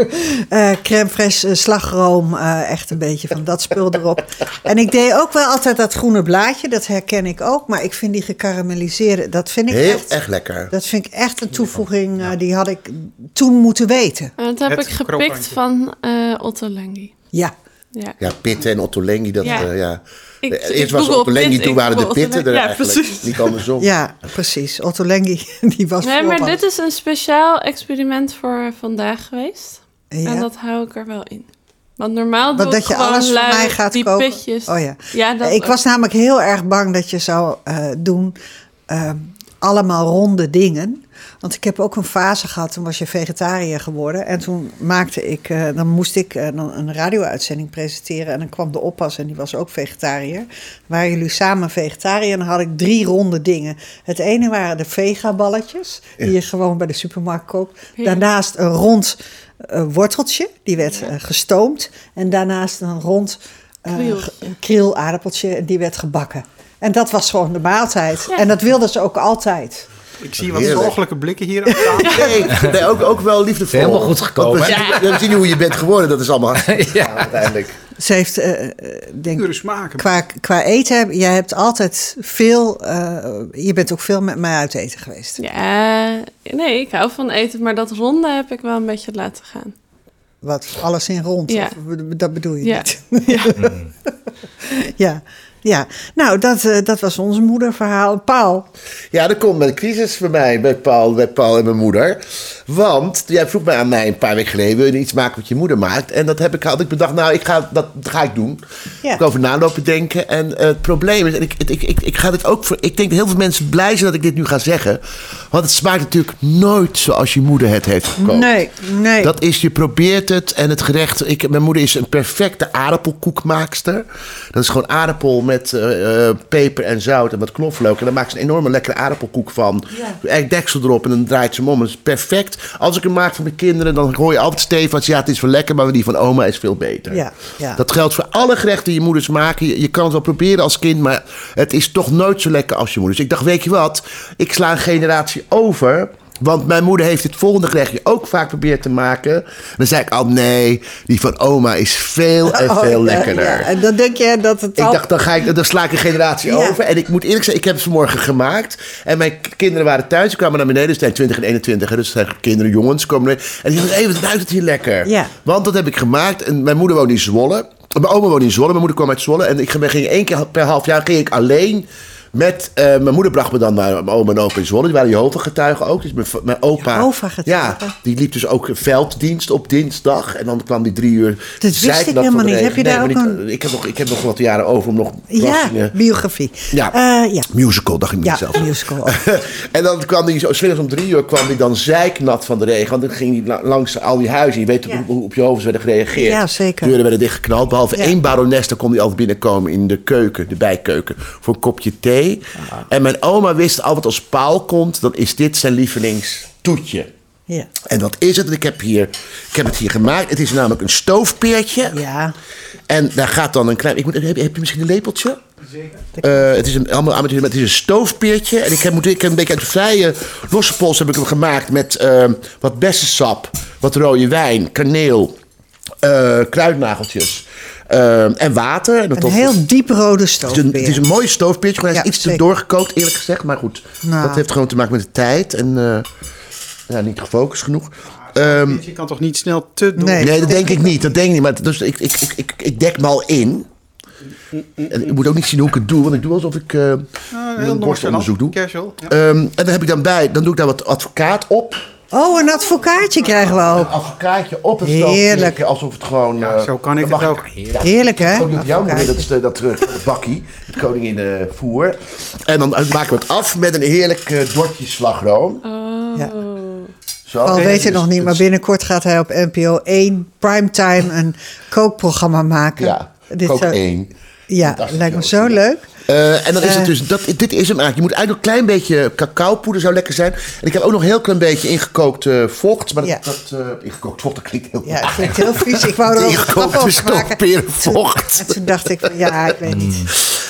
eh crème fraîche, eh, slagroom, eh, echt een beetje van dat spul erop. En ik deed ook wel altijd dat groene blaadje, dat herken ik ook. Maar ik vind die gekarameliseerde, dat vind ik Heel echt... echt lekker. Dat vind ik echt een toevoeging, die had ik toen moeten weten. En dat heb Het ik gepikt van eh Otto Lengi. Ja, Ja. Ja, pitten en Ottolenghi, dat Ja. ja. Ik- Eerst ik was Ottolenghi, toen waren de pitten er ja, eigenlijk. precies. Niet andersom. ja, precies. Otto Lengi, die was Nee, maar dit is een speciaal experiment voor vandaag geweest. Ja. En dat hou ik er wel in. Want normaal doe Want ik dat je gewoon alles voor mij gaat die koken. pitjes. Oh ja. Ja, dat ik ook. was namelijk heel erg bang dat je zou eh, doen eh, allemaal ronde dingen. Want ik heb ook een fase gehad, toen was je vegetariër geworden. En toen maakte ik, eh, dan moest ik eh, dan een radio-uitzending presenteren. En dan kwam de oppas en die was ook vegetariër. Waren jullie samen vegetariër en dan had ik drie ronde dingen. Het ene waren de vegaballetjes, die je gewoon bij de supermarkt koopt. Ja. Daarnaast een rond eh, worteltje, die werd gestoomd. En daarnaast een rond eh, kriel aardappeltje, die werd gebakken. En dat was gewoon de maaltijd. Ja. En dat wilden ze ook altijd. Ik zie wat zorgelijke blikken hier. Nee, nee, ook, ook wel liefdevol. Helemaal goed gekomen. We, zien, we zien hoe je bent geworden, dat is allemaal ja. uiteindelijk. Ze heeft, eh, eh, denk smaken. qua, qua eten, jij hebt altijd veel, eh, je bent ook veel met mij uit eten geweest. Ja, nee, ik hou van eten. Maar dat ronde heb ik wel een beetje laten gaan. Wat, alles in rond, Ja. of dat bedoel je Ja. niet? Ja. ja, ja. Nou, dat, eh, dat was ons moederverhaal. Paul, Ja, er komt een crisis bij mij, bij Paul, bij Paul en mijn moeder. Want jij vroeg mij aan mij een paar weken geleden: wil je iets maken wat je moeder maakt? En dat heb ik, had ik bedacht, nou, ik ga, dat ga ik doen. Ja. Ik over nalopen denken. En eh, het probleem is, en ik, ik, ik, ik ga dit ook voor. Ik denk dat heel veel mensen blij zijn dat ik dit nu ga zeggen. Want het smaakt natuurlijk nooit zoals je moeder het heeft gekookt. nee, nee. Dat is, je probeert het en het gerecht. Ik, mijn moeder is een perfecte aardappelkoekmaakster. Dat is gewoon aardappel met eh, eh, peper en zout en wat knoflook. En dan maakt ze een enorme lekkere aardappelkoek van. Eigenlijk deksel erop en dan draait ze hem om. Dat is perfect. Als ik hem maak voor mijn kinderen, dan hoor je altijd Stefan. Ja, het is wel lekker, maar die van oma is veel beter. Ja, ja. Dat geldt voor alle gerechten die je moeders maken. Je, je kan het wel proberen als kind, maar het is toch nooit zo lekker als je moeder. Dus ik dacht, weet je wat? Ik sla een generatie over. Want mijn moeder heeft het volgende gerechtje ook vaak geprobeerd te maken. Dan zei ik al, nee, die van oma is veel en Oh, veel lekkerder. ja. En dan denk je dat het Ik al- dacht, dan, ga ik, dan sla ik een generatie Ja. over. En ik moet eerlijk zeggen, ik heb het vanmorgen gemaakt. En mijn kinderen waren thuis. Ze kwamen naar beneden. Ze zijn 20 en 21. hè, Dus zijn kinderen, jongens. Komen er, en die dachten, hé, wat ruikt het hier lekker. Ja. Want dat heb ik gemaakt. En mijn moeder woont in Zwolle. Mijn oma woont in Zwolle. Mijn moeder kwam uit Zwolle. En ik ging ging één keer per half jaar ging ik alleen... Met, eh, mijn moeder bracht me dan naar mijn oma en opa in Zwolle. Die waren Jehovah-getuigen ook. Dus mijn, mijn opa... Jehovah-getuigen? Ja, die liep dus ook velddienst op dinsdag. En dan kwam die drie uur... wist ik helemaal de niet. Heb je Nee, daar ook een- ik, heb nog, ik heb nog wat jaren over om nog... Ja, biografie. Ja. Eh, ja. Musical, dacht ik Ja, niet zelf. musical. en dan kwam hij zo, smiddags om drie uur kwam hij dan zeiknat van de regen. Want dan ging hij la- langs al die huizen. Je weet Ja. hoe, op je hoofd werden gereageerd. Ja, zeker. Deuren werden dichtgeknald. Behalve Ja. één barones, dan kon hij altijd binnenkomen in de keuken, de bijkeuken. Voor een kopje thee. Mee. En mijn oma wist altijd als Paul komt, dan is dit zijn lievelingstoetje. Ja. En wat is het? Ik heb, hier, ik heb het hier gemaakt. Het is namelijk een stoofpeertje. ja. En daar gaat dan een klein... Ik moet, heb, heb je misschien een lepeltje? Zeker. het is een, allemaal amateur, maar het is een stoofpeertje. En ik heb, moet, ik heb een beetje uit de vrije losse pols heb ik hem gemaakt met eh, wat bessensap, wat rode wijn, kaneel, eh, kruidnageltjes eh, en water. En dat Een heel dieprode het is, een, stoofpeer. het is een mooi stoofpeertje, maar hij is Ja, iets te doorgekookt eerlijk gezegd. Maar goed, Nou. dat heeft gewoon te maken met de tijd en eh, ja, niet gefocust genoeg. Ehm, je kan toch niet snel te doen? Nee. Nee, dat denk ik niet. Dat denk ik niet. Maar dus ik, ik, ik, ik, ik dek me al in. En ik moet ook niet zien hoe ik het doe, want ik doe alsof ik Ah, een borstonderzoek doe. Casual. Ja. Ehm, en dan heb ik dan bij, dan doe ik daar wat advocaat op. Oh, een advocaatje krijgen we Een ook. advocaatje op het Heerlijk. alsof het gewoon... Ja, eh, zo kan ik het mag ook. Heerlijk, hè? Ook niet op jouw moeder, dat, dat eh, bakkie, het koningin eh, voer. En dan maken we het af met een heerlijk eh dortje slagroom. Ja. Zo. Al weet je dus nog niet, maar binnenkort gaat hij op NPO 1 primetime een kookprogramma maken. Ja, Dit kook zou- één. Ja, Fantastisch lijkt me ook. zo leuk. Eh, en dan is het Eh. dus, dat, dit is hem eigenlijk. Je moet eigenlijk een klein beetje cacaopoeder zou lekker zijn. En ik heb ook nog een heel klein beetje ingekookt eh, vocht. Maar dat, Ja. dat eh, ingekookt vocht, dat klinkt heel Ja, het klinkt heel vies. Ik wou er ook Ingekookte over maken. stoofperenvocht. En toen dacht ik, van, ja, ik weet niet.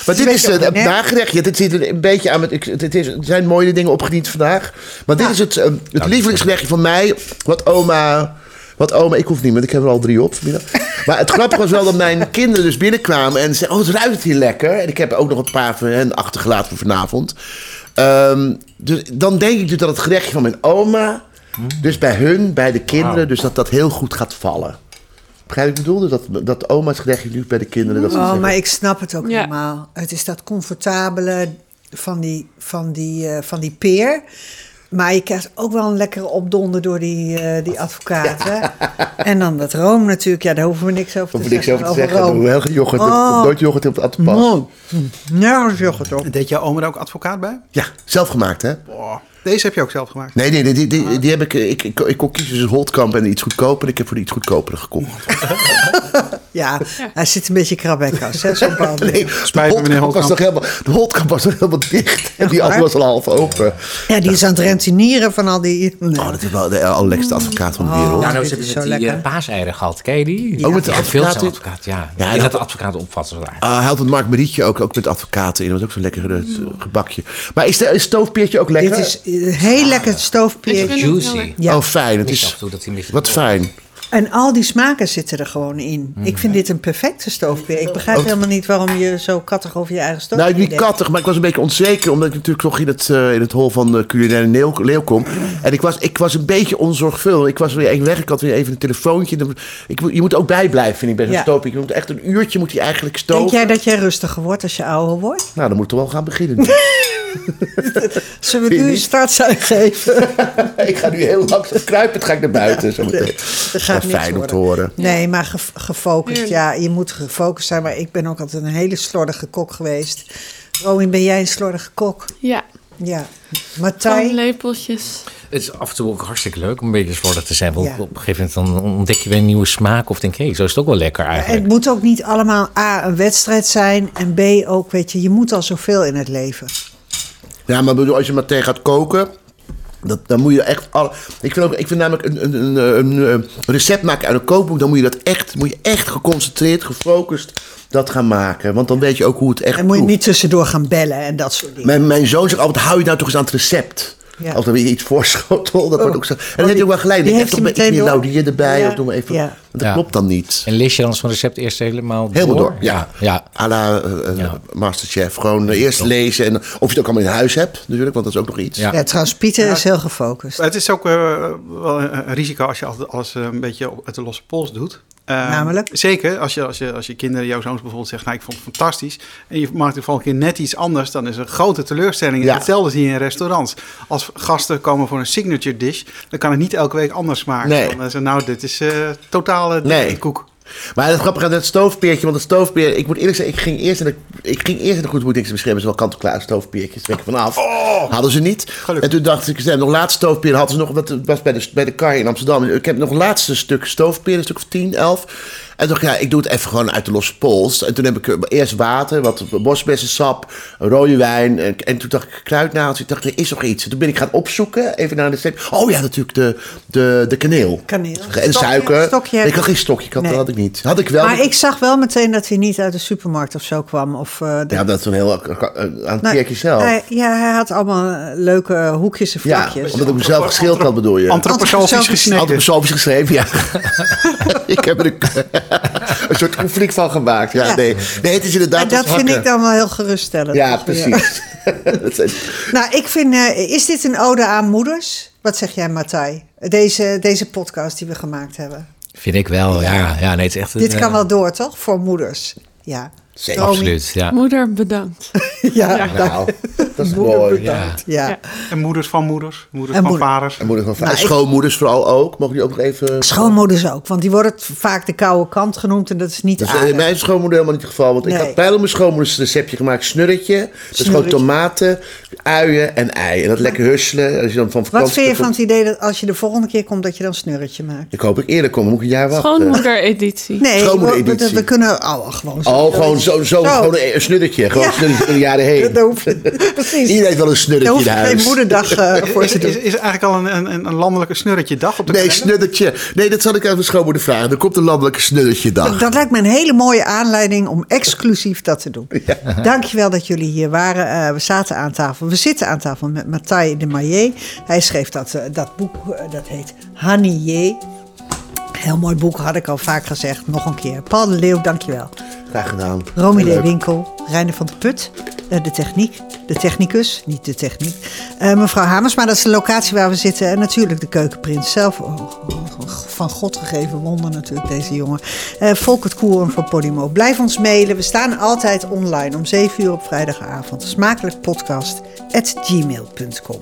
Maar dit is het nagerechtje. Dit zit er een beetje aan. Met, ik, het, is, er zijn mooie dingen opgediend vandaag. Maar dit is het, het lievelingsgerechtje van mij. Wat oma. Wat oma, ik hoef niet, want ik heb er al drie op vanmiddag. Maar het grappige was wel dat mijn kinderen dus binnenkwamen en zeiden: Oh, het ruikt hier lekker. En ik heb er ook nog een paar van hen achtergelaten voor vanavond. Ehm, dus dan denk ik dus dat het gerechtje van mijn oma, dus bij hun, bij de kinderen, dus dat dat heel goed gaat vallen. Begrijp ik bedoel? Dus dat, dat oma's gerechtje nu bij de kinderen. Dat ze Oh, zeggen, maar ik snap het ook Ja. helemaal. Het is dat comfortabele van die, van die, eh, van die peer. Maar je krijgt ook wel een lekkere opdonder door die, eh, die advocaten. En dan dat room natuurlijk. Ja, daar hoeven we niks over te Of niks zeggen. over te zeggen. geen yoghurt. Oh. Nooit yoghurt op het pas. Oh. Nou, dat is yoghurt op. Deed jouw oma er ook advocaat bij? Ja, zelf gemaakt hè? Boah. Deze heb je ook zelf gemaakt. Nee, nee, nee die, die, die heb ik, ik, ik, ik kon kiezen tussen Holtkamp en iets goedkoper. Ik heb voor die iets goedkoper gekocht. Ja, hij zit een beetje krabbekas, hè, zo'n. Nee, Spijt me, de meneer Holtkamp was nog helemaal, de Holtkamp was nog helemaal dicht. En die andere was al half open. Ja, die is aan het rentenieren van al die... Nee. Oh, dat is wel de allerlekste advocaat van de Oh. wereld. Ja, nou, ze hebben met zo die lekker. eh, paaseieren gehad. Ken je die? Ook met de Ja, advocaat veel zo'n in? advocaat, ja. Ja, Ja, en en dat dat- de advocaat opvatten. Ah, hij had het Mark Marietje ook, ook met advocaten in. Dat was ook zo'n lekker eh, gebakje. Maar is de is stoofpeertje ook lekker? Dit is heel lekker Ik stoofpeer. vind het heel Juicy. lekker. Ja. Oh, fijn. Het is dat hij wat fijn. En al die smaken zitten er gewoon in. Ik vind dit een perfecte stoofpeer. Ik begrijp helemaal niet waarom je zo kattig over je eigen stoofpeer Nou, niet denkt. kattig, maar ik was een beetje onzeker. Omdat ik natuurlijk nog in het, eh, in het hol van de culinaire leeuw, leeuw kom. En ik was, ik was een beetje onzorgvuldig. Ik was weer even weg. Ik had weer even een telefoontje. Ik, je moet ook bijblijven, vind ik, bij zo'n Ja. stoofpeer. Je moet echt een uurtje moet hij eigenlijk stoven. Denk jij dat jij rustiger wordt als je ouder wordt? Nou, dan moet toch wel gaan beginnen. Zullen we nu een startsein geven? ik ga nu heel langzaam kruipend ga ik naar buiten. Zo meteen. Dat gaat fijn om te horen. Nee, maar ge- gefocust. Ja, je moet gefocust zijn. Maar ik ben ook altijd een hele slordige kok geweest. Robin, ben jij een slordige kok? Ja, Ja. van Matthij? lepeltjes. Het is af en toe ook hartstikke leuk om een beetje slordig te zijn. Want Ja. op een gegeven moment dan ontdek je weer een nieuwe smaak. Of denk je, hey, zo is het ook wel lekker Het eigenlijk. moet ook niet allemaal A, een wedstrijd zijn. En B, ook, weet je, je moet al zoveel in het leven. Ja, maar bedoel, als je maar tegen gaat koken, dat, dan moet je echt alle. Ik vind, ook, ik vind namelijk een, een, een, een, een recept maken uit een kookboek, dan moet je dat echt, moet je echt geconcentreerd, gefocust dat gaan maken. Want dan weet je ook hoe het echt. En moet je proeft. niet tussendoor gaan bellen en dat soort dingen. Mijn, mijn zoon zegt altijd: hou je nou toch eens aan het recept. Ja. Als er weer iets voorschotel, dat wordt ook zo. En dan die- heeft hij ook wel gelijk. Ik heb toch beetje meteen meer door. erbij. Ja. Of doe maar even. Ja. Want dat Ja. klopt dan niet. En lees je dan zo'n recept eerst helemaal Helemaal door, ja. ja. À la eh, eh, Ja. Masterchef. Gewoon eerst lezen. En, of je het ook allemaal in huis hebt, natuurlijk, want dat is ook nog iets. Ja. Ja, trouwens, Pieter is heel gefocust. Het is ook eh, wel een risico als je altijd alles een beetje op- uit de losse pols doet. Eh, Namelijk? Zeker, als je, als, je, als je kinderen, jouw zoons bijvoorbeeld zeggen... nou, ik vond het fantastisch... en je maakt de volgende keer net iets anders... dan is een grote teleurstelling. Ja. Hetzelfde zie je in restaurants. Als gasten komen voor een signature dish... dan kan het niet elke week anders smaken. Nee. Dan zeggen nou, dit is eh totale Nee. koek. Maar het grappige aan het stoofpeertje, want het stoofpeer, ik moet eerlijk zeggen, ik ging eerst in de, ik ging eerst in de ze wel kant-en-klaar stoofpeertjes, ik vanaf. Hadden ze niet. Gelukkig. En toen dacht ik, ze nog laatste stoofpeer hadden ze nog, dat was bij de, bij de kar in Amsterdam. Ik heb nog laatste stuk stoofpeer, een stuk of 10, 11. En toen dacht ik, ja, ik doe het even gewoon uit de losse pols. En toen heb ik eh, eerst water, wat bosbessensap, rode wijn. En, en toen dacht ik, kruidnaaltje. Ik dacht, er is nog iets. En toen ben ik gaan opzoeken, even naar de streep. Oh ja, natuurlijk de, de, de kaneel. Kaneel. En Stokje- stokje. ik had geen stokje, ik had, Nee. dat had ik niet. Had ik wel. Maar ik zag wel meteen dat hij niet uit de supermarkt of zo kwam. Of, eh, de- Ja, dat is een heel eh, aan het Nou, kerkje zelf. hij- ja, hij had allemaal eh, leuke hoekjes en ja, vlakjes. omdat ik mezelf geschild had, bedoel je. Antroposofisch Antroposofisch gesneden. Antroposofisch geschreven, ja. ik heb er een, een soort conflict van gemaakt. Ja, Ja. Nee. nee, het is inderdaad... En dat vind ik dan wel heel geruststellend. Ja, precies. Zijn- Nou, ik vind, eh, is dit een ode aan moeders? Wat zeg jij, Matthij? Deze, deze podcast die we gemaakt hebben. Vind ik wel, ja. ja nee, het is echt een, Dit kan eh, wel door, toch? Voor moeders. Ja. Zeker. Absoluut, ja. Moeder, bedankt. Ja, Nou, dat is mooi. ja. ja. Ja. En moeders van moeders, moeders En van moeder. vaders. En moeder van Nou, ik- schoonmoeders vooral ook. Mogen die ook nog even... Schoonmoeders ook, want die worden vaak de koude kant genoemd en dat is niet Dat is in mijn schoonmoeder helemaal niet het geval. Want ik had bij mijn schoonmoeders een receptje gemaakt. Snurretje. Dat is gewoon tomaten, uien en ei. En dat lekker husselen. Als je dan van Wat vind je van het idee dat als je de volgende keer komt, dat je dan een snurretje maakt? Ik hoop ik eerder kom. Dan moet ik een jaar wachten. Schoonmoeder-editie. Nee, we, Schoonmoedereditie. we, we kunnen oh, gewoon zo. Oh, gewoon zo, zo, Zo. gewoon een, snurretje. Gewoon Ja. een snurretje jaren heen. Dat hoeft Precies. Iedereen heeft wel een Daar snurretje hoef in je geen huis. moederdag eh, voor Is, er eigenlijk al een, een, een landelijke snurretje dag op de Nee, kalender? snuddertje. Nee, dat zal ik even mijn schoonmoeder vragen. Er komt een landelijke snuddertje dag. Dat lijkt me een hele mooie aanleiding om exclusief dat te doen. Dankjewel dat jullie hier waren. Eh, we zaten aan tafel. We zitten aan tafel met Matthij de Maillet. Hij schreef dat, eh, dat boek, eh, dat heet Hanier. Heel mooi boek, had ik al vaak gezegd. Nog een keer. Paul de Leeuw, dankjewel. Graag gedaan. Romy Heel de leuk. Winkel, Reiner van de Put, eh, de techniek, de technicus, niet de techniek. Eh, mevrouw Hamersma, dat is de locatie waar we zitten. En natuurlijk de keukenprins zelf. Oh, oh, van God gegeven wonder natuurlijk, deze jongen. Eh Volkert Koeren voor Podimo. Blijf ons mailen. We staan altijd online om 7 uur op vrijdagavond. Smakelijk podcast at gmail.com.